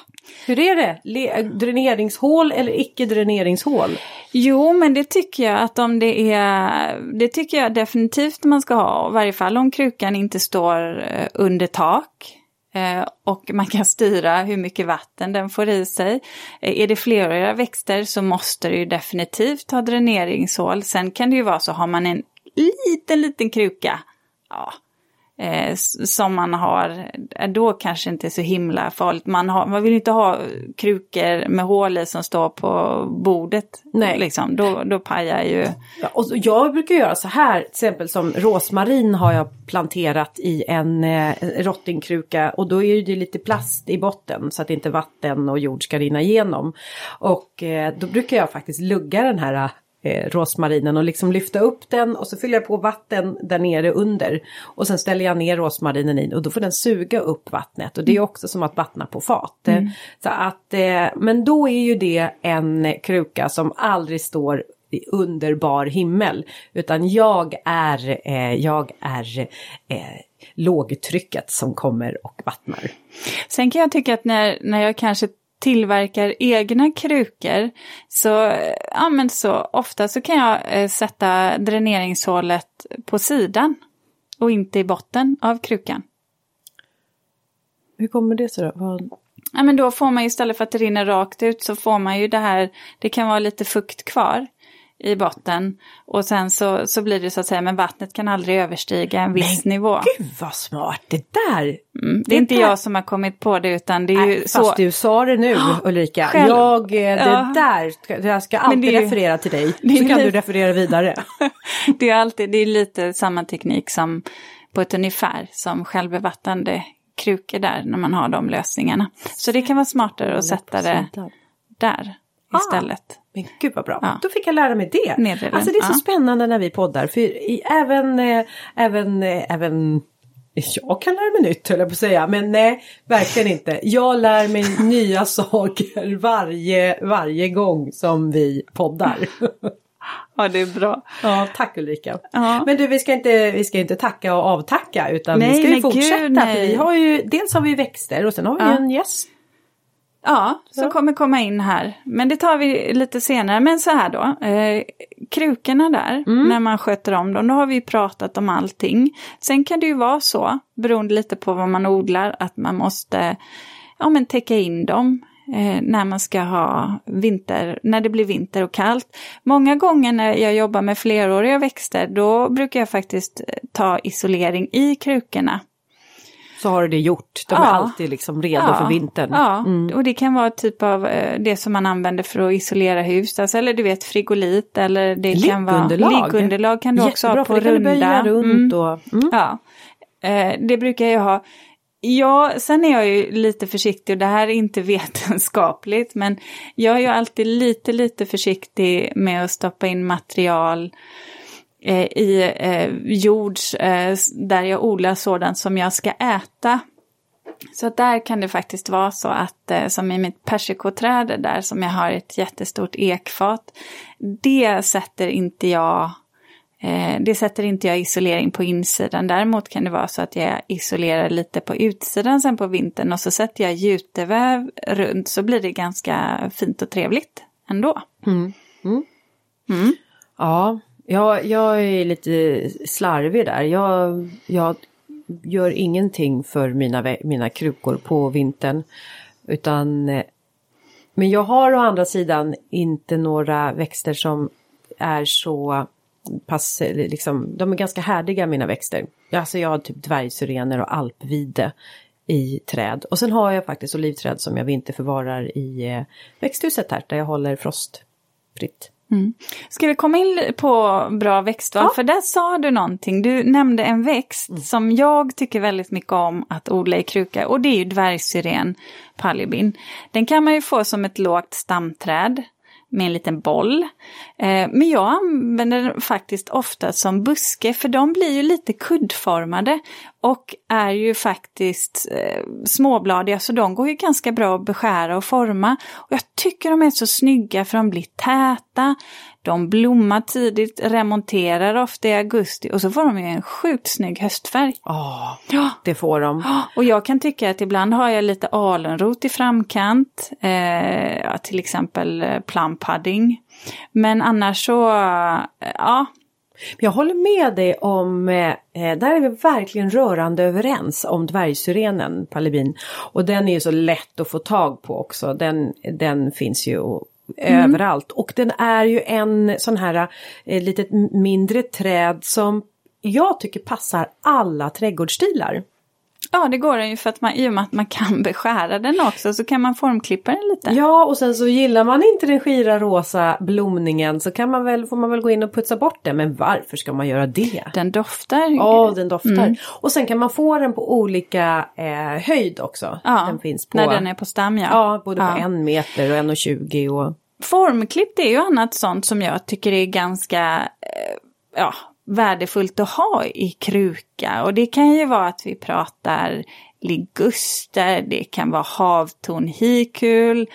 Speaker 1: hur är det? Le- dräneringshål eller icke dräneringshål?
Speaker 2: Jo, men det tycker jag att om det är, det tycker jag definitivt man ska ha, i varje fall om krukan inte står eh, under tak. Eh, och man kan styra hur mycket vatten den får i sig. Eh, är det fleråriga växter så måste det ju definitivt ha dräneringshål. Sen kan det ju vara så, har man en liten, liten kruka, ja, eh, som man har, eh, då kanske inte är så himla farligt. Man, har, man vill inte ha krukor med hål i som står på bordet.
Speaker 1: Nej.
Speaker 2: Liksom. Då, då pajar ju...
Speaker 1: Ja, och så- jag brukar göra så här, till exempel som rosmarin har jag planterat i en eh, rottingkruka och då är det lite plast i botten så att inte vatten och jord ska rinna igenom. Och eh, då brukar jag faktiskt lugga den här eh, rosmarinen och liksom lyfta upp den och så fyller jag på vatten där nere under. Och sen ställer jag ner rosmarinen i och då får den suga upp vattnet och det är också som att vattna på fat. Eh, Så att, eh, men då är ju det en kruka som aldrig står underbar himmel. Utan jag är, eh, jag är eh, lågtrycket som kommer och vattnar.
Speaker 2: Sen kan jag tycka att när, när jag kanske tillverkar egna krukor så, ja, men så ofta så kan jag eh, sätta dräneringshålet på sidan och inte i botten av krukan.
Speaker 1: Hur kommer det sig då? Vad...
Speaker 2: Ja, men då får man ju istället för att det rinner rakt ut så får man ju det här, det kan vara lite fukt kvar i botten. Och sen så, så blir det så att säga, men vattnet kan aldrig överstiga en viss nivå.
Speaker 1: Gud vad smart det där!
Speaker 2: Mm, det är inte
Speaker 1: där-
Speaker 2: jag som har kommit på det utan det är ju
Speaker 1: Nej,
Speaker 2: så.
Speaker 1: fast du sa det nu Ulrika.
Speaker 2: själv.
Speaker 1: Jag, eh, det
Speaker 2: Ja.
Speaker 1: där, jag ska
Speaker 2: Men
Speaker 1: alltid
Speaker 2: det ju-
Speaker 1: referera till dig.
Speaker 2: det
Speaker 1: Så kan
Speaker 2: lite-
Speaker 1: du referera vidare.
Speaker 2: Det är alltid, det är lite samma teknik som på ett ungefär som självbevattnande krukor där när man har de lösningarna. Så det kan vara smartare att sätta det där istället.
Speaker 1: Men gud vad bra,
Speaker 2: Ja.
Speaker 1: då fick jag lära mig det.
Speaker 2: Nedre
Speaker 1: Alltså det är så
Speaker 2: ja.
Speaker 1: spännande när vi poddar för i, även, eh, även, eh, även jag kan lära mig nytt höll jag på att säga, men nej, verkligen inte. Jag lär mig nya saker varje, varje gång som vi poddar.
Speaker 2: Ja, det är bra.
Speaker 1: Ja, tack Ulrika.
Speaker 2: Ja.
Speaker 1: Men du, vi ska, inte, vi ska inte tacka och avtacka utan
Speaker 2: Nej,
Speaker 1: vi ska ju fortsätta.
Speaker 2: gud,
Speaker 1: för vi har ju, dels har vi växter och sen har vi
Speaker 2: Ja.
Speaker 1: en gäst.
Speaker 2: Ja, som
Speaker 1: Ja.
Speaker 2: kommer komma in här. Men det tar vi lite senare. Men så här då, eh, krukorna där, när man sköter om dem, då har vi pratat om allting. Sen kan det ju vara så, beroende lite på vad man odlar, att man måste ja, men täcka in dem eh, när man ska ha vinter, när det blir vinter och kallt. Många gånger när jag jobbar med fleråriga växter då brukar jag faktiskt eh, ta isolering i krukorna.
Speaker 1: Så har du det gjort, de är
Speaker 2: Ja.
Speaker 1: alltid liksom redo
Speaker 2: Ja,
Speaker 1: för vintern.
Speaker 2: Ja,
Speaker 1: Mm.
Speaker 2: och det kan vara typ av eh, det som man använder för att isolera hus, alltså, eller du vet frigolit eller det kan vara
Speaker 1: Liggunderlag.
Speaker 2: kan du också
Speaker 1: Jättebra,
Speaker 2: ha på runda.
Speaker 1: böja runt och... Mm.
Speaker 2: Ja, eh, det brukar jag ha. Ja, sen är jag ju lite försiktig och det här är inte vetenskapligt men jag är ju alltid lite, lite försiktig med att stoppa in material i eh, jord eh, där jag odlar sådant som jag ska äta. Så där kan det faktiskt vara så att, eh, som i mitt persikoträd där som jag har ett jättestort ekfat, det sätter inte jag Eh, det sätter inte jag isolering på insidan. Däremot kan det vara så att jag isolerar lite på utsidan sen på vintern och så sätter jag juteväv runt så blir det ganska fint och trevligt ändå.
Speaker 1: Ja, jag, jag är lite slarvig där. Jag, jag gör ingenting för mina, mina krukor på vintern. Utan, eh, men jag har å andra sidan inte några växter som är så pass, liksom, de är ganska härdiga mina växter. Alltså jag har typ dvärgsyrener och alpvide i träd. Och sen har jag faktiskt olivträd som jag vinterförvarar i eh, växthuset här där jag håller frostfritt.
Speaker 2: Ska vi komma in på bra växtval?
Speaker 1: Ja.
Speaker 2: För där sa du någonting. Du nämnde en växt
Speaker 1: Mm.
Speaker 2: som jag tycker väldigt mycket om att odla i kruka och det är ju dvärgsyren palibin. Den kan man ju få som ett lågt stamträd med en liten boll. Eh, men jag använder den faktiskt ofta som buske för de blir ju lite kuddformade och är ju faktiskt eh, småbladiga så de går ju ganska bra att beskära och forma. Och jag tycker de är så snygga för de blir täta, de blommar tidigt, remonterar ofta i augusti och så får de ju en sjukt snygg höstfärg.
Speaker 1: Ja,
Speaker 2: Ja,
Speaker 1: det får de.
Speaker 2: och jag kan tycka att ibland har jag lite alunrot i framkant, eh, till exempel eh, plum pudding. Men annars så, eh, ja,
Speaker 1: Jag håller med dig om, eh, eh, där är vi verkligen rörande överens om dvärgsyrenen, palibin. Och den är ju så lätt att få tag på också, den, den finns ju överallt. Och den är ju en sån här eh, litet mindre träd som jag tycker passar alla trädgårdsstilar.
Speaker 2: Ja det går den ju för att man, i och med att man kan beskära den också så kan man formklippa den lite.
Speaker 1: Ja, och sen så gillar man inte den skira rosa blomningen så kan man väl, får man väl gå in och putsa bort den. Men varför ska man göra det?
Speaker 2: Den doftar.
Speaker 1: Ja, den doftar.
Speaker 2: Mm.
Speaker 1: Och sen kan man få den på olika eh, höjd också.
Speaker 2: Ja,
Speaker 1: den finns på,
Speaker 2: när den är på stam ja.
Speaker 1: Ja, både på
Speaker 2: Ja.
Speaker 1: en meter och en och tjugo och...
Speaker 2: Formklippt är ju annat sånt som jag tycker är ganska eh, ja, värdefullt att ha i kruka. Och det kan ju vara att vi pratar liguster, det kan vara havtorn hikul.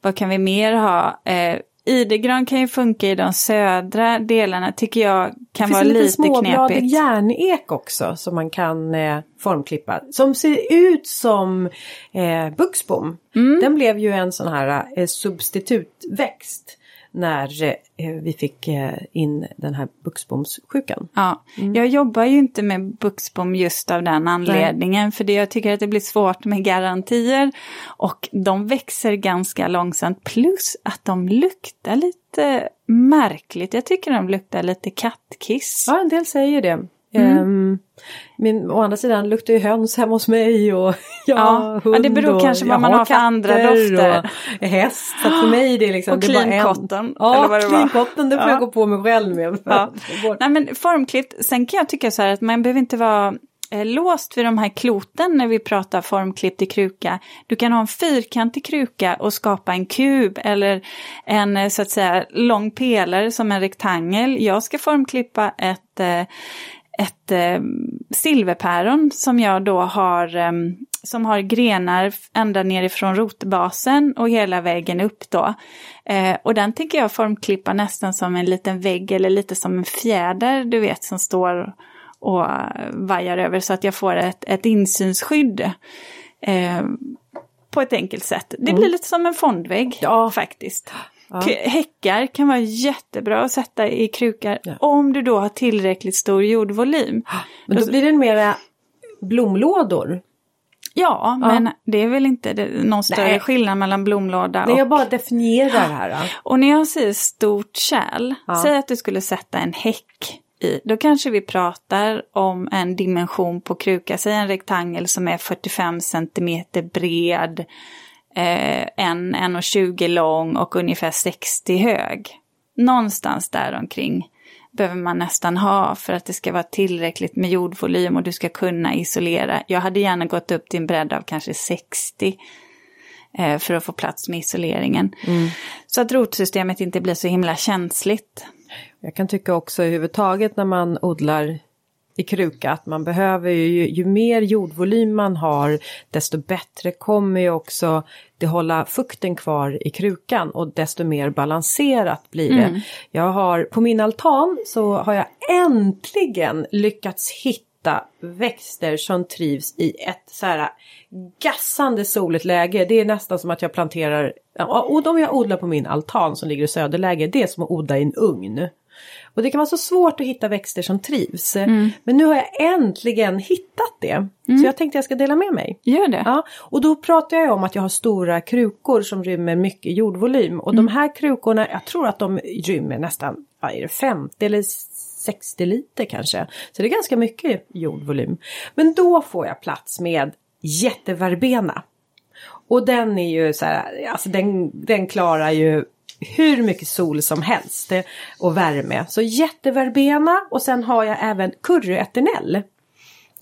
Speaker 2: Vad kan vi mer ha? Eh, Idegran kan ju funka i de södra delarna, tycker jag kan
Speaker 1: Det
Speaker 2: vara
Speaker 1: finns en liten
Speaker 2: lite
Speaker 1: småbladig
Speaker 2: knepigt.
Speaker 1: järnek också som man kan eh, formklippa. Som ser ut som eh, buxbom.
Speaker 2: Mm.
Speaker 1: Den blev ju en sån här eh, substitutväxt när eh, vi fick eh, in den här buxbomssjukan.
Speaker 2: Ja,
Speaker 1: Mm.
Speaker 2: jag jobbar ju inte med buxbom just av den anledningen. För det, jag tycker att det blir svårt med garantier. Och de växer ganska långsamt. Plus att de luktar lite märkligt. Jag tycker de luktar lite kattkiss.
Speaker 1: Ja, en del säger det.
Speaker 2: Mm.
Speaker 1: Ehm, men å andra sidan luktar ju höns hemma hos mig och jag
Speaker 2: Ja, ja, det
Speaker 1: hund
Speaker 2: beror
Speaker 1: och
Speaker 2: kanske vad man har för andra dofter.
Speaker 1: Och häst, så för mig är det liksom...
Speaker 2: Och
Speaker 1: det är bara
Speaker 2: clean
Speaker 1: en-
Speaker 2: cotton,
Speaker 1: Ja,
Speaker 2: det
Speaker 1: cotton, det får
Speaker 2: Ja.
Speaker 1: jag gå på mig själv med.
Speaker 2: Ja. Nej men formklippt, sen kan jag tycka så här att man behöver inte vara eh, låst vid de här kloten när vi pratar formklippt i kruka. Du kan ha en fyrkantig kruka och skapa en kub eller en eh, så att säga lång pelare som en rektangel. Jag ska formklippa ett, eh, ett eh, silverpäron som jag då har eh, som har grenar ända nerifrån rotbasen och hela vägen upp då. Eh, och den tänker jag formklippa nästan som en liten vägg eller lite som en fjäder du vet som står och vajar över så att jag får ett, ett insynsskydd. Eh, på ett enkelt sätt. Det blir lite som en fondvägg
Speaker 1: Ja.
Speaker 2: faktiskt.
Speaker 1: Ja.
Speaker 2: Häckar kan vara jättebra att sätta i krukar
Speaker 1: Ja.
Speaker 2: om du då har tillräckligt stor jordvolym.
Speaker 1: Men då blir det mera blomlådor.
Speaker 2: Ja,
Speaker 1: Ja.
Speaker 2: men det är väl inte det, någon större
Speaker 1: Nej.
Speaker 2: skillnad mellan blomlåda
Speaker 1: Nej,
Speaker 2: och...
Speaker 1: jag bara definierar här. då.
Speaker 2: Och när jag säger stort kärl,
Speaker 1: Ja.
Speaker 2: säg att du skulle sätta en häck i. Då kanske vi pratar om en dimension på kruka, säg en rektangel som är 45 centimeter bred, eh, en 1,20 lång och ungefär 60 hög. Någonstans där omkring behöver man nästan ha för att det ska vara tillräckligt med jordvolym och du ska kunna isolera. Jag hade gärna gått upp till en bredd av kanske 60 eh, för att få plats med isoleringen. Så att rotsystemet inte blir så himla känsligt.
Speaker 1: Jag kan tycka också överhuvudtaget när man odlar i kruka att man behöver ju, ju mer jordvolym man har desto bättre kommer ju också det hålla fukten kvar i krukan och desto mer balanserat blir det. Jag har på min altan så har jag äntligen lyckats hitta växter som trivs i ett så här gassande soligt läge. Det är nästan som att jag planterar, och de jag odlar på min altan som ligger i söderläge, det är som att odla i en ugn. Och det kan vara så svårt att hitta växter som trivs. Men nu har jag äntligen hittat det. Så jag tänkte jag ska dela med mig.
Speaker 2: Gör det?
Speaker 1: Ja, och då pratar jag om att jag har stora krukor som rymmer mycket jordvolym. Och de här krukorna, jag tror att de rymmer nästan, vad är det, 50 eller 60 liter kanske. Så det är ganska mycket jordvolym. Men då får jag plats med jätteverbena. Och den är ju så här, alltså den, den klarar ju hur mycket sol som helst och värme. Så jätteverbena och sen har jag även curryeternell.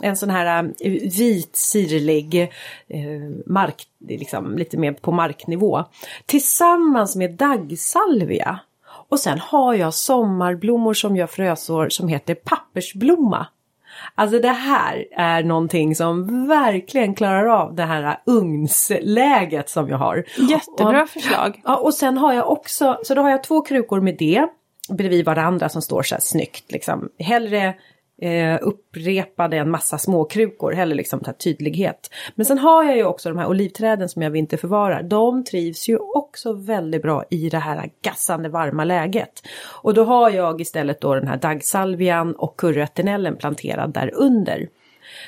Speaker 1: En sån här um, vit sirlig eh, mark, liksom lite mer på marknivå. Tillsammans med daggsalvia. Och sen har jag sommarblommor som gör frösår som heter pappersblomma. Alltså det här är någonting som verkligen klarar av det här ugnsläget som jag har.
Speaker 2: Jättebra
Speaker 1: Och-
Speaker 2: förslag.
Speaker 1: Ja, och sen har jag också, så då har jag två krukor med det bredvid varandra som står så här snyggt liksom. Hellre eh, upprepade en massa småkrukor, hellre liksom ta tydlighet. Men sen har jag ju också de här olivträden som jag vinterförvarar. De trivs ju också väldigt bra i det här gassande varma läget. Och då har jag istället då den här daggsalvian och curryeternellen planterad där under.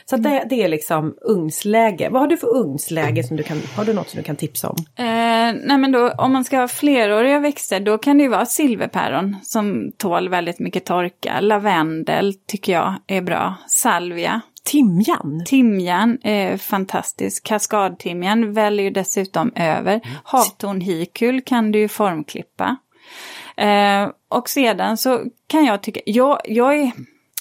Speaker 1: Så det, det är liksom ugnsläge. Vad har du för ugnsläge som du kan, har du något som du kan tipsa om?
Speaker 2: Eh, nej men då, om man ska ha fleråriga växter då kan det ju vara silverpäron som tål väldigt mycket torka. Lavendel tycker jag är bra. Salvia.
Speaker 1: Timjan?
Speaker 2: Timjan är fantastisk. Kaskadtimjan väljer ju dessutom över. Havtornhikul kan du ju formklippa. Eh, och sedan så kan jag tycka, jag, jag, är,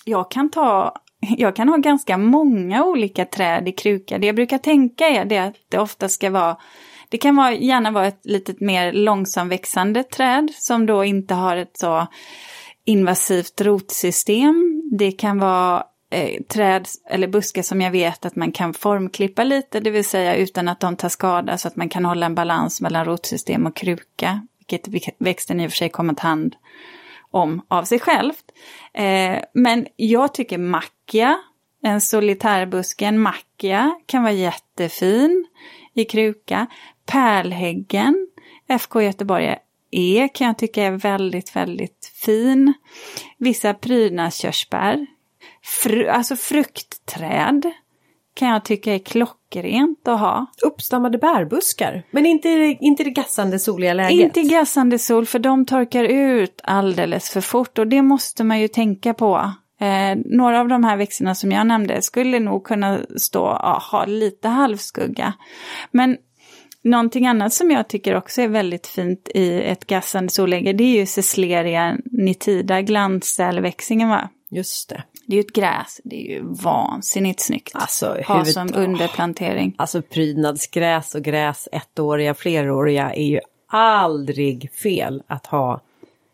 Speaker 2: jag kan ta jag kan ha ganska många olika träd i kruka. Det jag brukar tänka är det att det ofta ska vara det kan vara, gärna vara ett lite mer långsamväxande träd som då inte har ett så invasivt rotsystem. Det kan vara eh, träd eller buskar som jag vet att man kan formklippa lite, det vill säga utan att de tar skada så att man kan hålla en balans mellan rotsystem och kruka, vilket växten i och för sig kommer att hand om av sig självt. Eh, men jag tycker Macchia, en solitärbuske, en kan vara jättefin i kruka. Pärlhäggen, FK Göteborg E kan jag tycka är väldigt, väldigt fin. Vissa prydnadskörsbär. Fru, alltså fruktträd kan jag tycka är klockrent att ha.
Speaker 1: Uppstammade bärbuskar. Men inte, inte det gassande soliga läget.
Speaker 2: Inte gassande sol för de torkar ut alldeles för fort och det måste man ju tänka på. Eh, några av de här växterna som jag nämnde skulle nog kunna stå, ja, ha lite halvskugga. Men någonting annat som jag tycker också är väldigt fint i ett gassande solläge det är ju Cesleria nitida, glansälväxingen va?
Speaker 1: Just det.
Speaker 2: Det är ju ett gräs, det är ju vansinnigt snyggt.
Speaker 1: Alltså,
Speaker 2: ha
Speaker 1: huvud-
Speaker 2: som underplantering.
Speaker 1: Alltså prydnadsgräs och gräs, ettåriga, fleråriga är ju aldrig fel att ha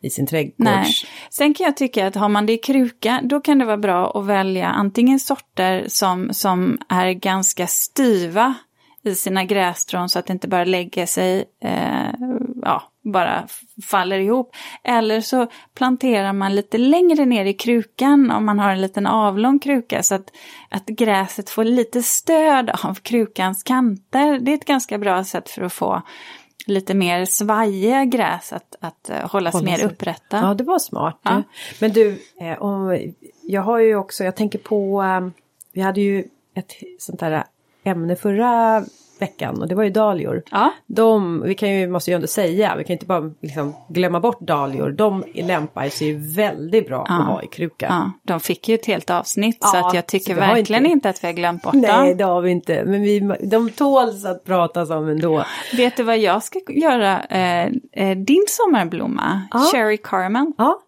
Speaker 1: i sin trädgård.
Speaker 2: Nej. Sen kan jag tycka att har man det i kruka, då kan det vara bra att välja antingen sorter som, som är ganska styva i sina grässtrån så att det inte bara lägger sig, eh, ja, bara faller ihop. Eller så planterar man lite längre ner i krukan om man har en liten avlång kruka så att, att gräset får lite stöd av krukans kanter. Det är ett ganska bra sätt för att få lite mer svajiga gräs att, att eh, hålla sig
Speaker 1: Hålla
Speaker 2: mer
Speaker 1: sig.
Speaker 2: upprätta.
Speaker 1: Ja, det var smart.
Speaker 2: Ja.
Speaker 1: Men du, eh, om, jag har ju också, jag tänker på, eh, vi hade ju ett sånt där ämne förra veckan och det var ju dahlior.
Speaker 2: Ja.
Speaker 1: De, vi kan ju, måste ju ändå säga, vi kan inte bara liksom glömma bort dahlior. De lämpar sig ju väldigt bra
Speaker 2: Ja.
Speaker 1: att ha i kruka.
Speaker 2: Ja, de fick ju ett helt avsnitt så
Speaker 1: Ja,
Speaker 2: att jag tycker
Speaker 1: så
Speaker 2: verkligen
Speaker 1: inte-
Speaker 2: inte att vi har glömt bort
Speaker 1: Nej,
Speaker 2: dem.
Speaker 1: det har vi inte. Men vi, de tåls att pratas om ändå.
Speaker 2: Vet du vad jag ska göra? Eh, eh, din sommarblomma. Cherry Caramel,
Speaker 1: Ja,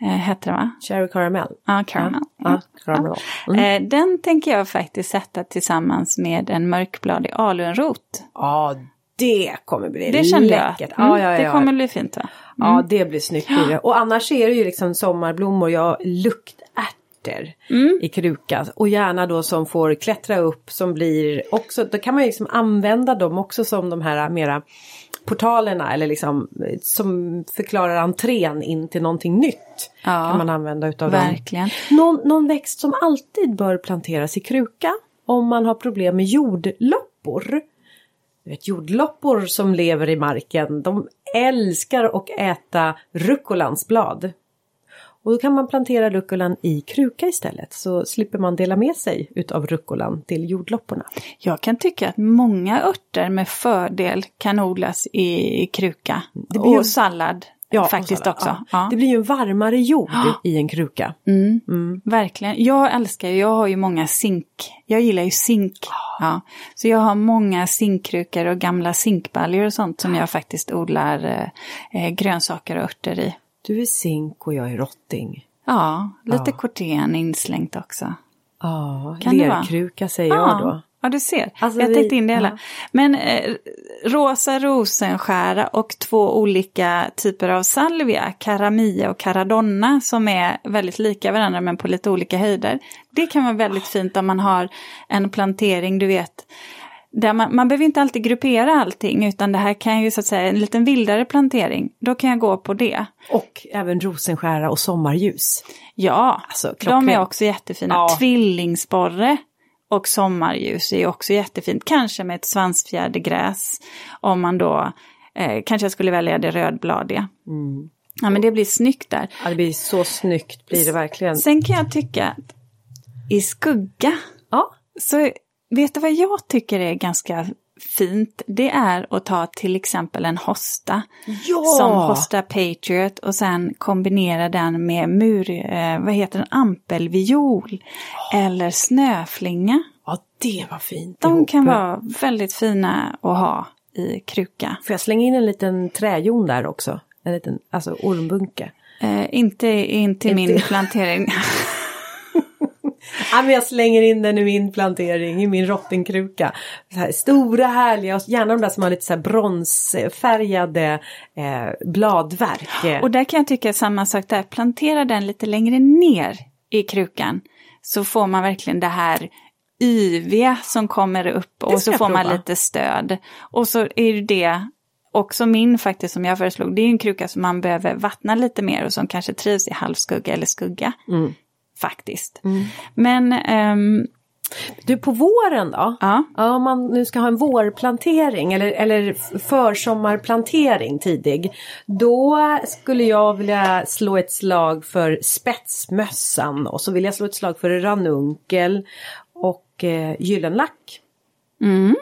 Speaker 2: eh, heter det va?
Speaker 1: cherry caramel.
Speaker 2: Ja, caramel.
Speaker 1: Ja, caramel.
Speaker 2: Eh, den tänker jag faktiskt sätta tillsammans med en mörkbladig alunrot.
Speaker 1: Ja, det kommer bli
Speaker 2: Det kände jag.
Speaker 1: läckert.
Speaker 2: Mm,
Speaker 1: Ja, ja, ja.
Speaker 2: Det kommer bli fint va?
Speaker 1: Ja, det blir snyggt. Och annars är det ju liksom sommarblommor, ja, luktärtor
Speaker 2: Mm.
Speaker 1: i kruka. Och gärna då som får klättra upp som blir också, då kan man ju liksom använda dem också som de här mera portalerna eller liksom som förklarar entrén in till någonting nytt.
Speaker 2: Ja,
Speaker 1: kan man använda utav dem.
Speaker 2: Verkligen.
Speaker 1: Någon, någon växt som alltid bör planteras i kruka om man har problem med jordloppor. Du vet, jordloppor som lever i marken, de älskar att äta ruckolans blad. Och då kan man plantera rucolan i kruka istället så slipper man dela med sig utav rucolan till jordlopporna.
Speaker 2: Jag kan tycka att många örter med fördel kan odlas i, kruka.
Speaker 1: Det blir
Speaker 2: Och sallad
Speaker 1: och
Speaker 2: faktiskt också.
Speaker 1: ja.
Speaker 2: Ja.
Speaker 1: Det blir ju en varmare jord i en kruka.
Speaker 2: Mm. Verkligen. Jag älskar ju, jag har ju många zink. Jag gillar ju zink. Ja. Så jag har många zinkkrukor och gamla zinkbaljor och sånt som jag faktiskt odlar eh, eh, grönsaker och örter i.
Speaker 1: Du är zink och jag är rotting.
Speaker 2: Ja, lite
Speaker 1: Ja.
Speaker 2: korten inslängt också.
Speaker 1: Ja,
Speaker 2: Kan
Speaker 1: lerkruka säger jag då.
Speaker 2: Ja, du ser.
Speaker 1: Alltså,
Speaker 2: jag
Speaker 1: vi-
Speaker 2: tänkte in det hela.
Speaker 1: ja.
Speaker 2: Men eh, rosa rosenskära och två olika typer av salvia, caramia och caradonna, som är väldigt lika varandra men på lite olika höjder. Det kan vara väldigt fint om man har en plantering, du vet, där man, man behöver inte alltid gruppera allting, utan det här kan ju så att säga en liten vildare plantering. Då kan jag gå på det.
Speaker 1: Och även rosenskära och sommarljus.
Speaker 2: Ja,
Speaker 1: Alltså,
Speaker 2: de är också jättefina.
Speaker 1: Ja.
Speaker 2: Tvillingsporre och sommarljus är också jättefint. Kanske med ett svansfjädergräs. Om man då, eh, kanske jag skulle välja det rödbladiga.
Speaker 1: Mm.
Speaker 2: Ja men det blir snyggt där.
Speaker 1: Ja, det blir så snyggt blir det verkligen.
Speaker 2: Sen kan jag tycka att i skugga,
Speaker 1: Ja,
Speaker 2: så vet du vad jag tycker är ganska fint? Det är att ta till exempel en hosta.
Speaker 1: ja.
Speaker 2: Som Hosta Patriot och sen kombinera den med mur, eh, vad heter den, ampelviol eller snöflinga.
Speaker 1: ja, det var fint.
Speaker 2: De
Speaker 1: ihop.
Speaker 2: kan vara väldigt fina att ha i kruka.
Speaker 1: Får jag slänga in en liten träjon där också? En liten, alltså ormbunke.
Speaker 2: Eh, inte in till
Speaker 1: Inte-
Speaker 2: min plantering.
Speaker 1: Ja, men jag slänger in den i min plantering, i min rottingkruka. Så här, stora härliga, och gärna de där som har lite så bronsfärgade eh, bladverk.
Speaker 2: Och där kan jag tycka samma sak där, plantera den lite längre ner i krukan. Så får man verkligen det här yviga som kommer upp och så får man
Speaker 1: prova.
Speaker 2: lite stöd. Och så är det också min faktiskt som jag föreslog, det är en kruka som man behöver vattna lite mer och som kanske trivs i halvskugga eller skugga.
Speaker 1: Mm.
Speaker 2: Faktiskt. Men ehm,
Speaker 1: Du, på våren då?
Speaker 2: ja,
Speaker 1: Ja, om man nu ska ha en vårplantering eller, eller försommarplantering tidig. Då skulle jag vilja slå ett slag för spetsmössan och så vill jag slå ett slag för ranunkel och eh, gyllenlack.
Speaker 2: mm,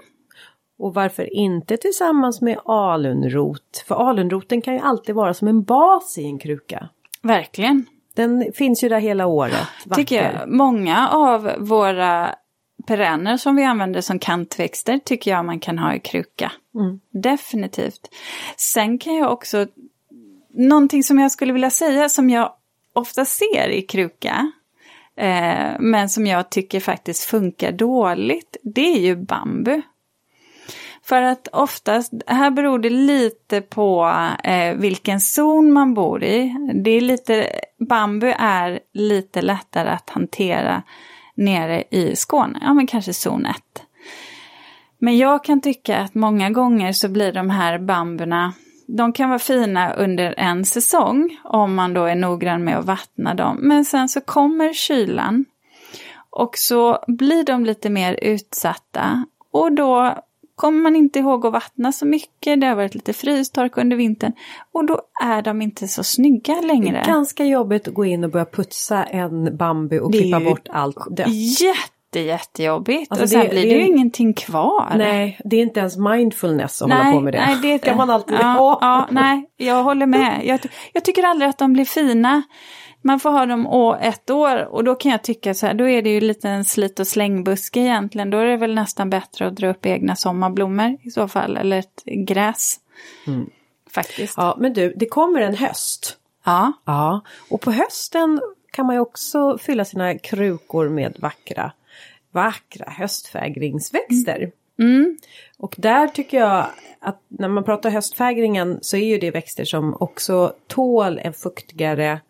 Speaker 1: Och varför inte tillsammans med alunrot? För alunroten kan ju alltid vara som en bas i en kruka.
Speaker 2: verkligen.
Speaker 1: Den finns ju där hela året.
Speaker 2: Tycker
Speaker 1: vacker.
Speaker 2: jag. Många av våra perenner som vi använder som kantväxter tycker jag man kan ha i kruka.
Speaker 1: Mm.
Speaker 2: Definitivt. Sen kan jag också, någonting som jag skulle vilja säga som jag ofta ser i kruka, eh, men som jag tycker faktiskt funkar dåligt, det är ju bambu. För att oftast, här beror det lite på eh, vilken zon man bor i. Det är lite, bambu är lite lättare att hantera nere i Skåne, ja men kanske zon 1. Men jag kan tycka att många gånger så blir de här bambuna, de kan vara fina under en säsong om man då är noggrann med att vattna dem. Men sen så kommer kylan och så blir de lite mer utsatta och då kommer man inte ihåg att vattna så mycket, det har varit lite frystork under vintern och då är de inte så snygga längre.
Speaker 1: Ganska jobbigt att gå in och börja putsa en bambu och
Speaker 2: Det är
Speaker 1: klippa bort allt dött.
Speaker 2: Jätte jätte, jättejobbigt.
Speaker 1: Alltså
Speaker 2: och sen
Speaker 1: det-
Speaker 2: blir
Speaker 1: det
Speaker 2: det
Speaker 1: är
Speaker 2: ju
Speaker 1: en-
Speaker 2: ingenting kvar.
Speaker 1: Nej, det är inte ens mindfulness att
Speaker 2: nej,
Speaker 1: hålla på med det.
Speaker 2: Nej, det
Speaker 1: ska man alltid
Speaker 2: ja,
Speaker 1: ha.
Speaker 2: Ja, nej, jag håller med. Jag, jag tycker aldrig att de blir fina. Man får ha dem å ett år och då kan jag tycka så här, då är det ju lite en slit och slängbuske egentligen. Då är det väl nästan bättre att dra upp egna sommarblommor i så fall, eller ett gräs. Faktiskt. Ja.
Speaker 1: Ja, men du, det kommer en höst. Ja, och på hösten kan man ju också fylla sina krukor med vackra, vackra höstfägringsväxter.
Speaker 2: Mm.
Speaker 1: Och där tycker jag att när man pratar höstfägringen så är ju det växter som också tål en fuktigare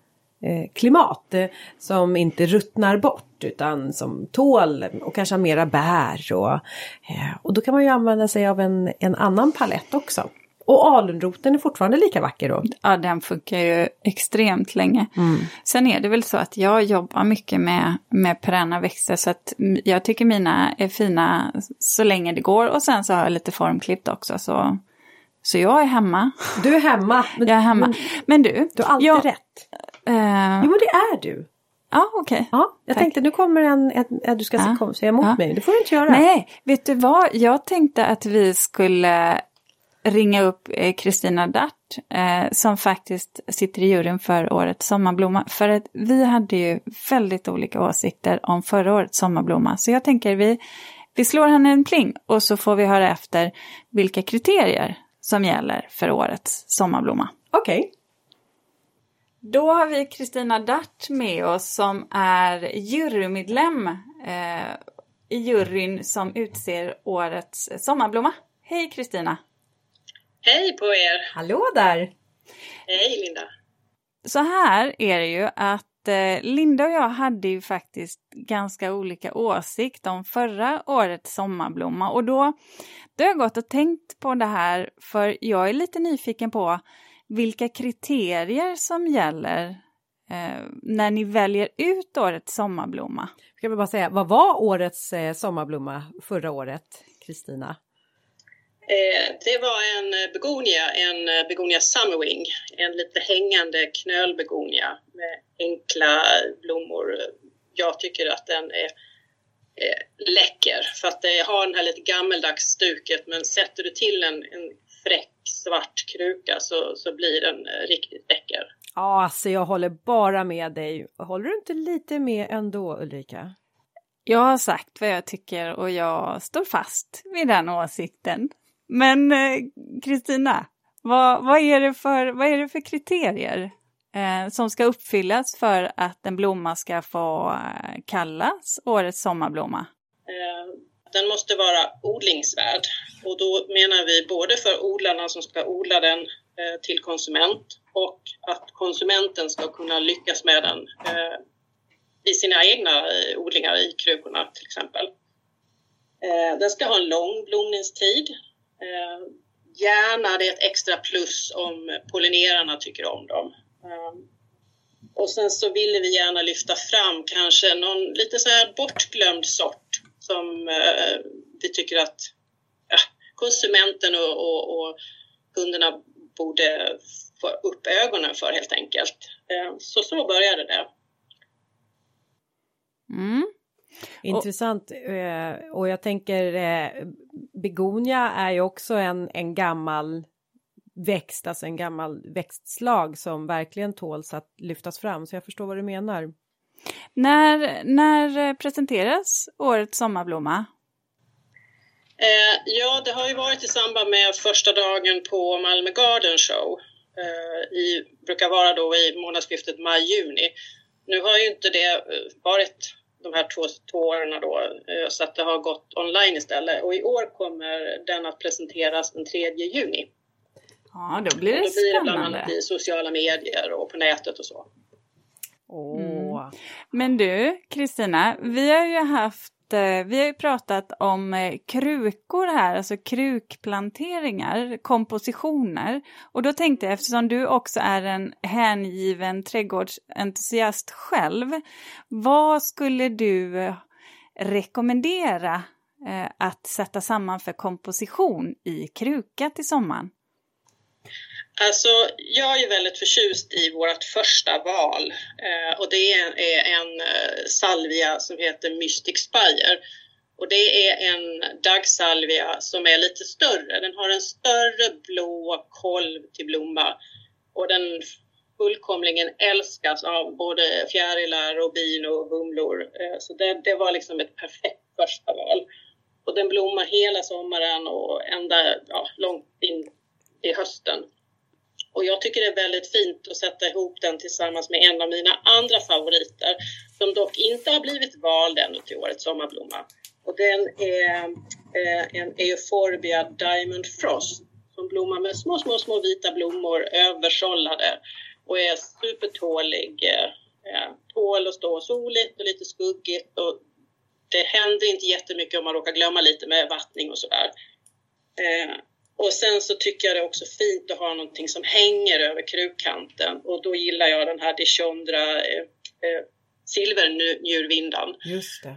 Speaker 1: klimat. Eh, som inte ruttnar bort utan som tål och kanske har mera bär. Och, eh, och då kan man ju använda sig av en, en annan palett också. Och alunroten är fortfarande lika vacker då.
Speaker 2: Ja, den funkar ju extremt länge. Sen är det väl så att jag jobbar mycket med, med perenna växter så att jag tycker mina är fina så länge det går och sen så har jag lite formklippt också så, så jag är hemma.
Speaker 1: Du är hemma. Men,
Speaker 2: Jag är hemma.
Speaker 1: men
Speaker 2: Men du,
Speaker 1: Du har alltid
Speaker 2: jag,
Speaker 1: rätt.
Speaker 2: Eh,
Speaker 1: Jo men det är du.
Speaker 2: ja okej.
Speaker 1: Ja, jag
Speaker 2: Tack.
Speaker 1: tänkte nu kommer en, en, en du ska
Speaker 2: Ja.
Speaker 1: kom, säga emot
Speaker 2: Ja.
Speaker 1: mig. Det får du inte göra.
Speaker 2: Nej, vet du vad? Jag tänkte att vi skulle ringa upp eh, Kristina Dart eh, som faktiskt sitter i juryn för årets sommarblomma. För att vi hade ju väldigt olika åsikter om förra årets sommarblomma. Så jag tänker vi, vi slår henne en pling och så får vi höra efter vilka kriterier som gäller för årets sommarblomma.
Speaker 1: Okej.
Speaker 2: Då har vi Kristina Dart med oss som är jurymedlem eh, i juryn som utser årets sommarblomma. Hej Kristina!
Speaker 3: Hej på er!
Speaker 1: Hallå där!
Speaker 3: Hej Linda!
Speaker 2: Så här är det ju att eh, Linda och jag hade ju faktiskt ganska olika åsikt om förra årets sommarblomma och då, då har jag gått och tänkt på det här för jag är lite nyfiken på vilka kriterier som gäller eh, när ni väljer ut årets sommarblomma.
Speaker 1: Ska vi bara säga, vad var årets eh, sommarblomma förra året, Kristina?
Speaker 3: Eh, det var en eh, begonia, en eh, begonia summerwing, en lite hängande knölbegonia med enkla blommor. Jag tycker att den är eh, läcker för att det har den här lite gammeldags stuket men sätter du till en, en fräck svart kruka så, så blir den eh, riktigt läcker.
Speaker 1: Ja, alltså jag håller bara med dig. Håller du inte lite med ändå Ulrika?
Speaker 2: Jag har sagt vad jag tycker och jag står fast vid den åsikten. Men eh, Kristina, vad, vad, är det för, vad är det för kriterier eh, som ska uppfyllas för att en blomma ska få eh, kallas årets sommarblomma?
Speaker 3: Eh, den måste vara odlingsvärd och då menar vi både för odlarna som ska odla den eh, till konsument och att konsumenten ska kunna lyckas med den eh, i sina egna eh, odlingar i krukorna till exempel. Eh, Den ska ha en lång blomningstid. Eh, Gärna det är ett extra plus om pollinerarna tycker om dem. Eh, och sen så ville vi gärna lyfta fram kanske någon lite så här bortglömd sort som eh, vi tycker att ja, konsumenten och, och, och kunderna borde få upp ögonen för helt enkelt. Eh, så så började det.
Speaker 2: Mm.
Speaker 1: Intressant. eh, Och jag tänker begonia är ju också en, en gammal växt, alltså en gammal växtslag som verkligen tåls att lyftas fram. Så jag förstår vad du menar.
Speaker 2: När, när eh, presenteras årets sommarblomma?
Speaker 3: Eh, ja, det har ju varit i samband med första dagen på Malmö Garden Show. Eh, i, brukar vara då i månadsskiftet maj-juni. Nu har ju inte det eh, varit de här två, två åren då, eh, så att det har gått online istället. Och i år kommer den att presenteras den 3 juni.
Speaker 2: Ja, då blir
Speaker 3: Och
Speaker 2: det
Speaker 3: då blir det bland
Speaker 2: spännande.
Speaker 3: annat i sociala medier och på nätet och så.
Speaker 2: Men du, Kristina, vi har ju haft eh, vi har ju pratat om eh, krukor här, alltså krukplanteringar, kompositioner. Och då tänkte jag, eftersom du också är en hängiven trädgårdsentusiast själv, vad skulle du eh, rekommendera att sätta samman för komposition i kruka till sommaren?
Speaker 3: Alltså, jag är väldigt förtjust i vårt första val eh, och det är, en eh, salvia som heter Mystic Spire. Och det är en daggsalvia som är lite större. Den har en större blå kolv till blomma och den fullkomligen älskas av både fjärilar och bin och humlor. Eh, så det, det var liksom ett perfekt första val. Och den blommar hela sommaren och ända ja, långt in i hösten. Och jag tycker det är väldigt fint att sätta ihop den tillsammans med en av mina andra favoriter som dock inte har blivit vald ännu till årets sommarblomma. Och den är eh, en Euphorbia Diamond Frost som blommar med små, små, små vita blommor översållade och är supertålig. Eh, eh tål att stå soligt och lite skuggigt och det händer inte jättemycket om man råkar glömma lite med vattning och sådär. Eh, och sen så tycker jag det är också fint att ha någonting som hänger över krukkanten och då gillar jag den här Dishondra eh, eh, silvernjurvindan.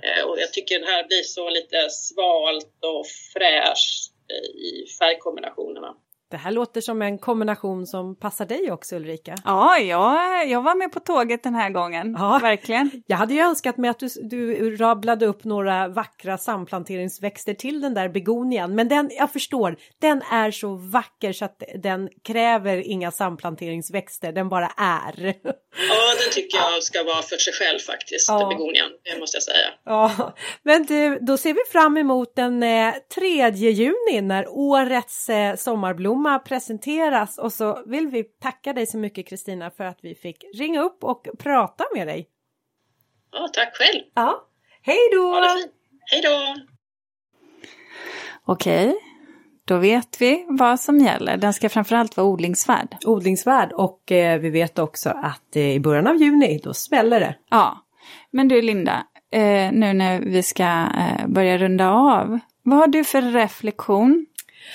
Speaker 3: Eh, och jag tycker den här blir så lite svalt och fräsch eh, i färgkombinationerna.
Speaker 1: Det här låter som en kombination som passar dig också Ulrika.
Speaker 2: Ja, jag, jag var med på tåget den här gången, ja. verkligen.
Speaker 1: Jag hade ju önskat mig att du, du rabblade upp några vackra samplanteringsväxter till den där begonian, men den, jag förstår, den är så vacker så att den kräver inga samplanteringsväxter, den bara är.
Speaker 3: Ja, den tycker jag ska vara för sig själv faktiskt, ja. begonian, det måste jag säga.
Speaker 1: Ja, men du, då ser vi fram emot den eh, 3 juni när årets eh, sommarblom Blomma presenteras och så vill vi tacka dig så mycket Kristina för att vi fick ringa upp och prata med dig.
Speaker 3: Ja, tack själv.
Speaker 1: Ja, hej då!
Speaker 3: Hej då!
Speaker 2: Okej, då vet vi vad som gäller. Den ska framförallt vara odlingsvärd.
Speaker 1: Odlingsvärd och eh, vi vet också att eh, i början av juni då smäller det.
Speaker 2: Ja, men du Linda, eh, nu när vi ska eh, börja runda av. Vad har du för reflektion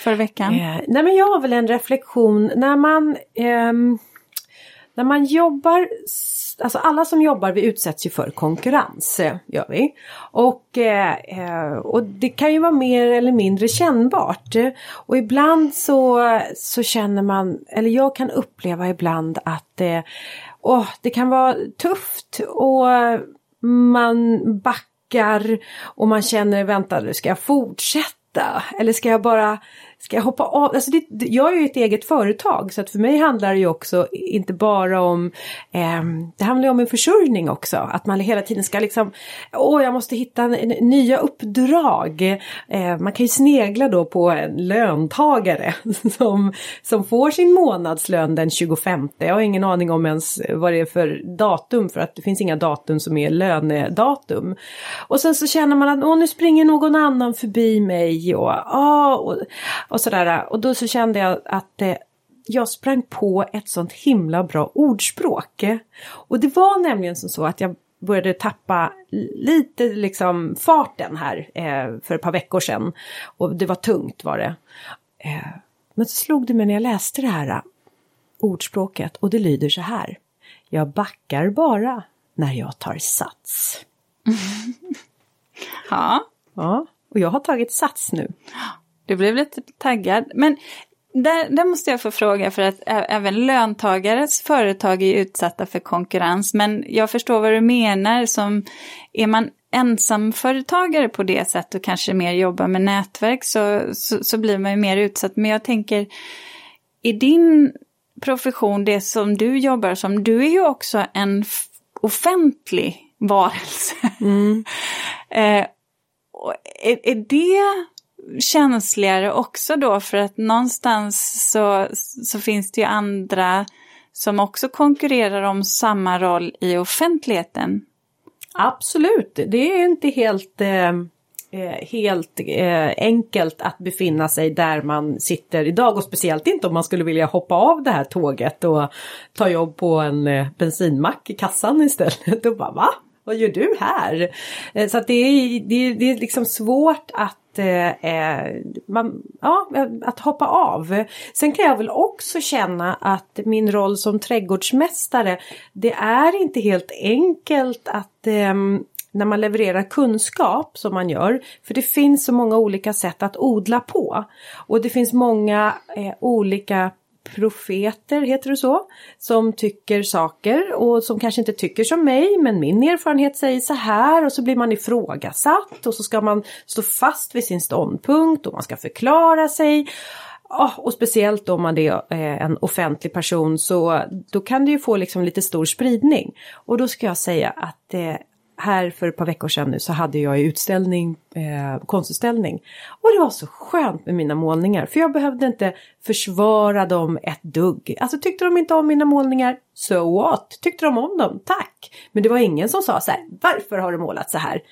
Speaker 2: för veckan?
Speaker 1: Eh, nej men jag har väl en reflektion när man eh, när man jobbar, alltså alla som jobbar vi utsätts ju för konkurrens, eh, gör vi. Och, eh, eh, och det kan ju vara mer eller mindre kännbart. Och ibland så, så känner man, eller jag kan uppleva ibland att eh, åh, det kan vara tufft och man backar och man känner, vänta, nu ska jag fortsätta? Eller ska jag bara Ska jag hoppa av? Alltså det, jag är ju ett eget företag så att för mig handlar det ju också inte bara om eh, Det handlar ju om en försörjning också. Att man hela tiden ska liksom Åh, jag måste hitta nya uppdrag. Eh, man kan ju snegla då på en löntagare som, som får sin månadslön den 25. Jag har ingen aning om ens vad det är för datum för att det finns inga datum som är lönedatum. Och sen så känner man att åh, nu springer någon annan förbi mig och, åh, och och sådär. Och då så kände jag att eh, jag sprang på ett sånt himla bra ordspråk. Och det var nämligen som så att jag började tappa lite liksom farten här eh, för ett par veckor sedan. Och det var tungt var det. Eh, men så slog det mig när jag läste det här ordspråket och det lyder så här. Jag backar bara när jag tar sats.
Speaker 2: ja.
Speaker 1: Ja, och jag har tagit sats nu.
Speaker 2: Du blev lite taggad. Men där, där måste jag få fråga för att även löntagares företag är utsatta för konkurrens. Men jag förstår vad du menar. Som, är man ensamföretagare på det sättet och kanske mer jobbar med nätverk så, så, så blir man ju mer utsatt. Men jag tänker, i din profession, det som du jobbar som, du är ju också en offentlig varelse. Mm. eh, är, är det känsligare också då för att någonstans så, så finns det ju andra som också konkurrerar om samma roll i offentligheten.
Speaker 1: Absolut, det är inte helt eh, eh, helt eh, enkelt att befinna sig där man sitter idag och speciellt inte om man skulle vilja hoppa av det här tåget och ta jobb på en eh, bensinmack i kassan istället. Då bara va? Vad gör du här? Eh, så att det är, det, är, det är liksom svårt att eh, eh, man, ja, att hoppa av. Sen kan jag väl också känna att min roll som trädgårdsmästare det är inte helt enkelt att eh, när man levererar kunskap som man gör. För det finns så många olika sätt att odla på. Och det finns många eh, olika profeter, heter det så, som tycker saker och som kanske inte tycker som mig men min erfarenhet säger så här och så blir man ifrågasatt och så ska man stå fast vid sin ståndpunkt och man ska förklara sig. Oh, och speciellt om man är eh, en offentlig person så då kan det ju få liksom lite stor spridning. Och då ska jag säga att eh, här för ett par veckor sedan nu så hade jag utställning, eh, konstutställning. Och det var så skönt med mina målningar för jag behövde inte försvara dem ett dugg. Alltså tyckte de inte om mina målningar, so what? Tyckte de om dem, tack! Men det var ingen som sa så här, varför har du målat så här?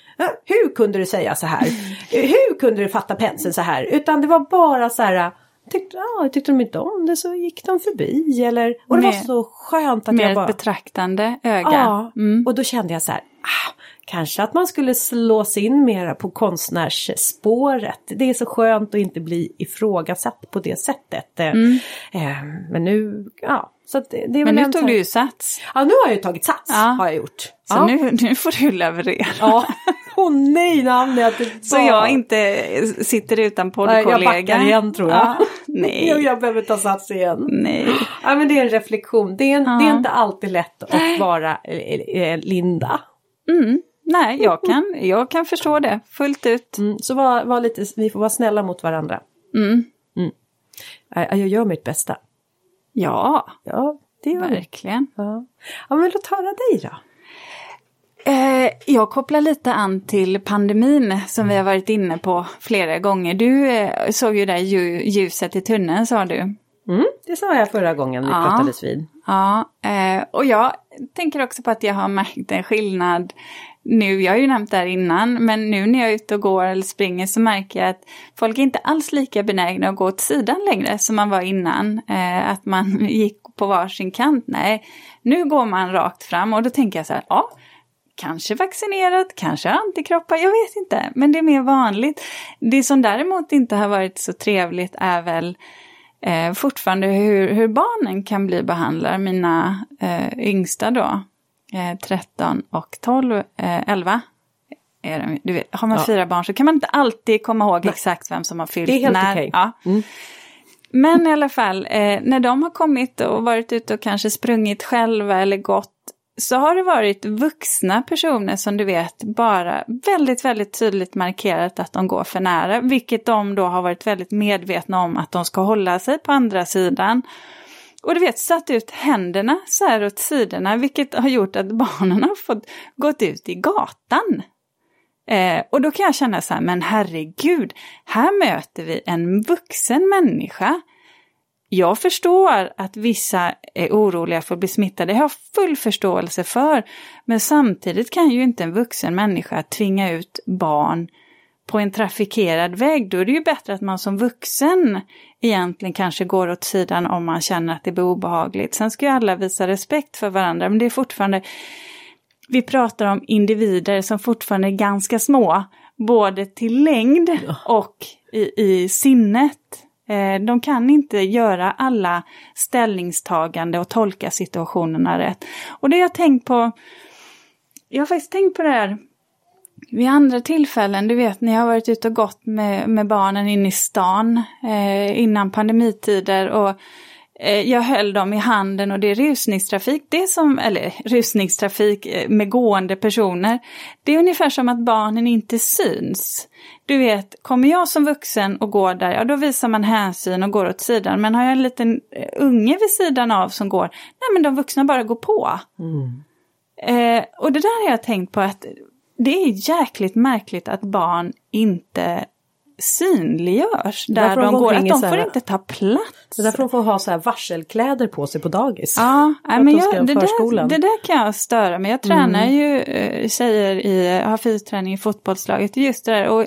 Speaker 1: Hur kunde du säga så här? Hur kunde du fatta penseln så här? Utan det var bara så här Tyckte, ah, tyckte de inte om det så gick de förbi eller och det med, var så skönt att
Speaker 2: med
Speaker 1: jag bara...
Speaker 2: ett betraktande öga.
Speaker 1: Ja, mm. och då kände jag så här, ah, kanske att man skulle slås in mera på konstnärsspåret. Det är så skönt att inte bli ifrågasatt på det sättet. Mm. Eh, men nu, ja. Så det, det
Speaker 2: men nu tog du ju sats.
Speaker 1: Ja, nu har jag ju tagit sats. Ja. Har jag gjort.
Speaker 2: Så
Speaker 1: ja.
Speaker 2: nu, nu får du leverera.
Speaker 1: Ja. Åh oh, nej, bara...
Speaker 2: Så jag inte sitter utan poddkollega.
Speaker 1: Jag backar igen tror jag. Ja,
Speaker 2: nej.
Speaker 1: jag, jag behöver ta sats igen.
Speaker 2: Nej.
Speaker 1: Ja, men det är en reflektion. Det är, en, ja. det är inte alltid lätt att vara eh, Linda.
Speaker 2: Mm. Nej, jag kan, jag kan förstå det fullt ut.
Speaker 1: Mm, så var, var lite, vi får vara snälla mot varandra.
Speaker 2: Mm.
Speaker 1: Mm. Jag, jag gör mitt bästa.
Speaker 2: Ja,
Speaker 1: ja det gör
Speaker 2: verkligen.
Speaker 1: Ja. ja, men låt höra dig då.
Speaker 2: Eh, jag kopplar lite an till pandemin som vi har varit inne på flera gånger. Du eh, såg ju där ljuset i tunneln sa du.
Speaker 1: Mm, det sa jag förra gången vi ja, pratades vid.
Speaker 2: Ja, eh, och jag tänker också på att jag har märkt en skillnad nu, jag har ju nämnt det här innan, men nu när jag är ute och går eller springer så märker jag att folk är inte alls lika benägna att gå åt sidan längre som man var innan. Eh, att man gick på varsin kant. Nej, nu går man rakt fram och då tänker jag så här, ja, kanske vaccinerat, kanske antikroppar, jag vet inte. Men det är mer vanligt. Det som däremot inte har varit så trevligt är väl eh, fortfarande hur, hur barnen kan bli behandlade, mina eh, yngsta då. 13 eh, och 12, eh, 11. Är de, du vet, har man ja. fyra barn så kan man inte alltid komma ihåg Nej. exakt vem som har fyllt.
Speaker 1: Det är helt
Speaker 2: när.
Speaker 1: okej.
Speaker 2: Ja.
Speaker 1: Mm.
Speaker 2: Men i alla fall, eh, när de har kommit och varit ute och kanske sprungit själva eller gått så har det varit vuxna personer som du vet bara väldigt, väldigt tydligt markerat att de går för nära, vilket de då har varit väldigt medvetna om att de ska hålla sig på andra sidan. Och du vet, satt ut händerna så här åt sidorna, vilket har gjort att barnen har fått gått ut i gatan. Eh, och då kan jag känna så här, men herregud, här möter vi en vuxen människa. Jag förstår att vissa är oroliga för att bli smittade, det har jag full förståelse för. Men samtidigt kan ju inte en vuxen människa tvinga ut barn på en trafikerad väg, då är det ju bättre att man som vuxen egentligen kanske går åt sidan om man känner att det blir obehagligt. Sen ska ju alla visa respekt för varandra, men det är fortfarande, vi pratar om individer som fortfarande är ganska små, både till längd och i, i sinnet. Eh, de kan inte göra alla ställningstagande och tolka situationerna rätt. Och det har jag tänkt på, jag har faktiskt tänkt på det här vid andra tillfällen, du vet när jag har varit ute och gått med, med barnen in i stan eh, innan pandemitider och Eh, jag höll dem i handen och det är rusningstrafik, det som, eller rusningstrafik eh, med gående personer. Det är ungefär som att barnen inte syns. Du vet, kommer jag som vuxen och går där, ja då visar man hänsyn och går åt sidan. Men har jag en liten eh, unge vid sidan av som går, nej men de vuxna bara går på.
Speaker 1: Mm.
Speaker 2: Eh, och det där har jag tänkt på att det är jäkligt märkligt att barn inte synliggörs där de, går. Att de får inte ta plats.
Speaker 1: Så därför de får ha så här varselkläder på sig på dagis.
Speaker 2: Ja, men jag, det, där, det där kan jag störa mig. Jag tränar mm. ju eh, tjejer i, har fysträning i fotbollslaget. Just det där. Och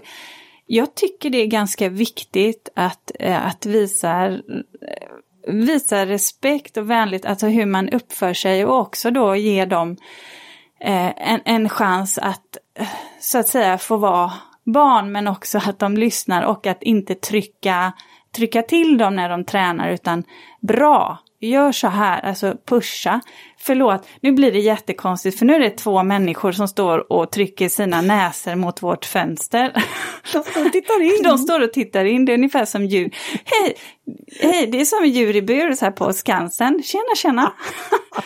Speaker 2: jag tycker det är ganska viktigt att, eh, att visa visa respekt och vänligt, alltså hur man uppför sig och också då ge dem eh, en, en chans att så att säga få vara barn men också att de lyssnar och att inte trycka, trycka till dem när de tränar utan bra, gör så här, alltså pusha. Förlåt, nu blir det jättekonstigt för nu är det två människor som står och trycker sina näsor mot vårt fönster.
Speaker 1: De står och tittar in.
Speaker 2: De står och tittar in, det är ungefär som djur. Hej, hej det är som djur i bur så här på Skansen. Tjena, tjena.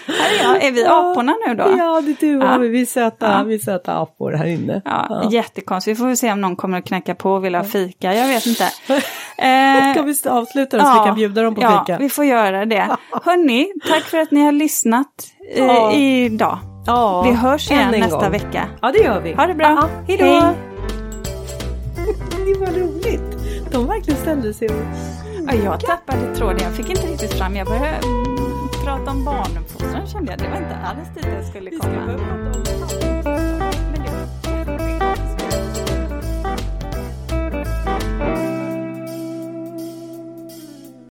Speaker 2: här är jag, är vi aporna nu då?
Speaker 1: Ja, det är du
Speaker 2: Ja.
Speaker 1: vi, är söta,
Speaker 2: Ja.
Speaker 1: vi är söta apor här inne.
Speaker 2: Ja, jättekonstigt. Vi får se om någon kommer att knacka på och vill ha fika. Jag vet inte. Eh,
Speaker 1: Ska vi avsluta då så vi kan bjuda dem på
Speaker 2: ja,
Speaker 1: fika?
Speaker 2: vi får göra det. Hörni, tack för att ni har lyssnat eh,
Speaker 1: Ja.
Speaker 2: idag.
Speaker 1: Ja,
Speaker 2: Vi hörs igen nästa
Speaker 1: gång.
Speaker 2: vecka.
Speaker 1: Ja, det gör vi.
Speaker 2: Ha det bra.
Speaker 1: Ja,
Speaker 2: Hej då.
Speaker 1: Det var roligt. De verkligen ställde sig och...
Speaker 2: Ja, jag tappade tråden. Jag fick inte riktigt fram. Jag började mm, prata om barnuppfostran kände jag. Det var inte alls dit jag skulle komma.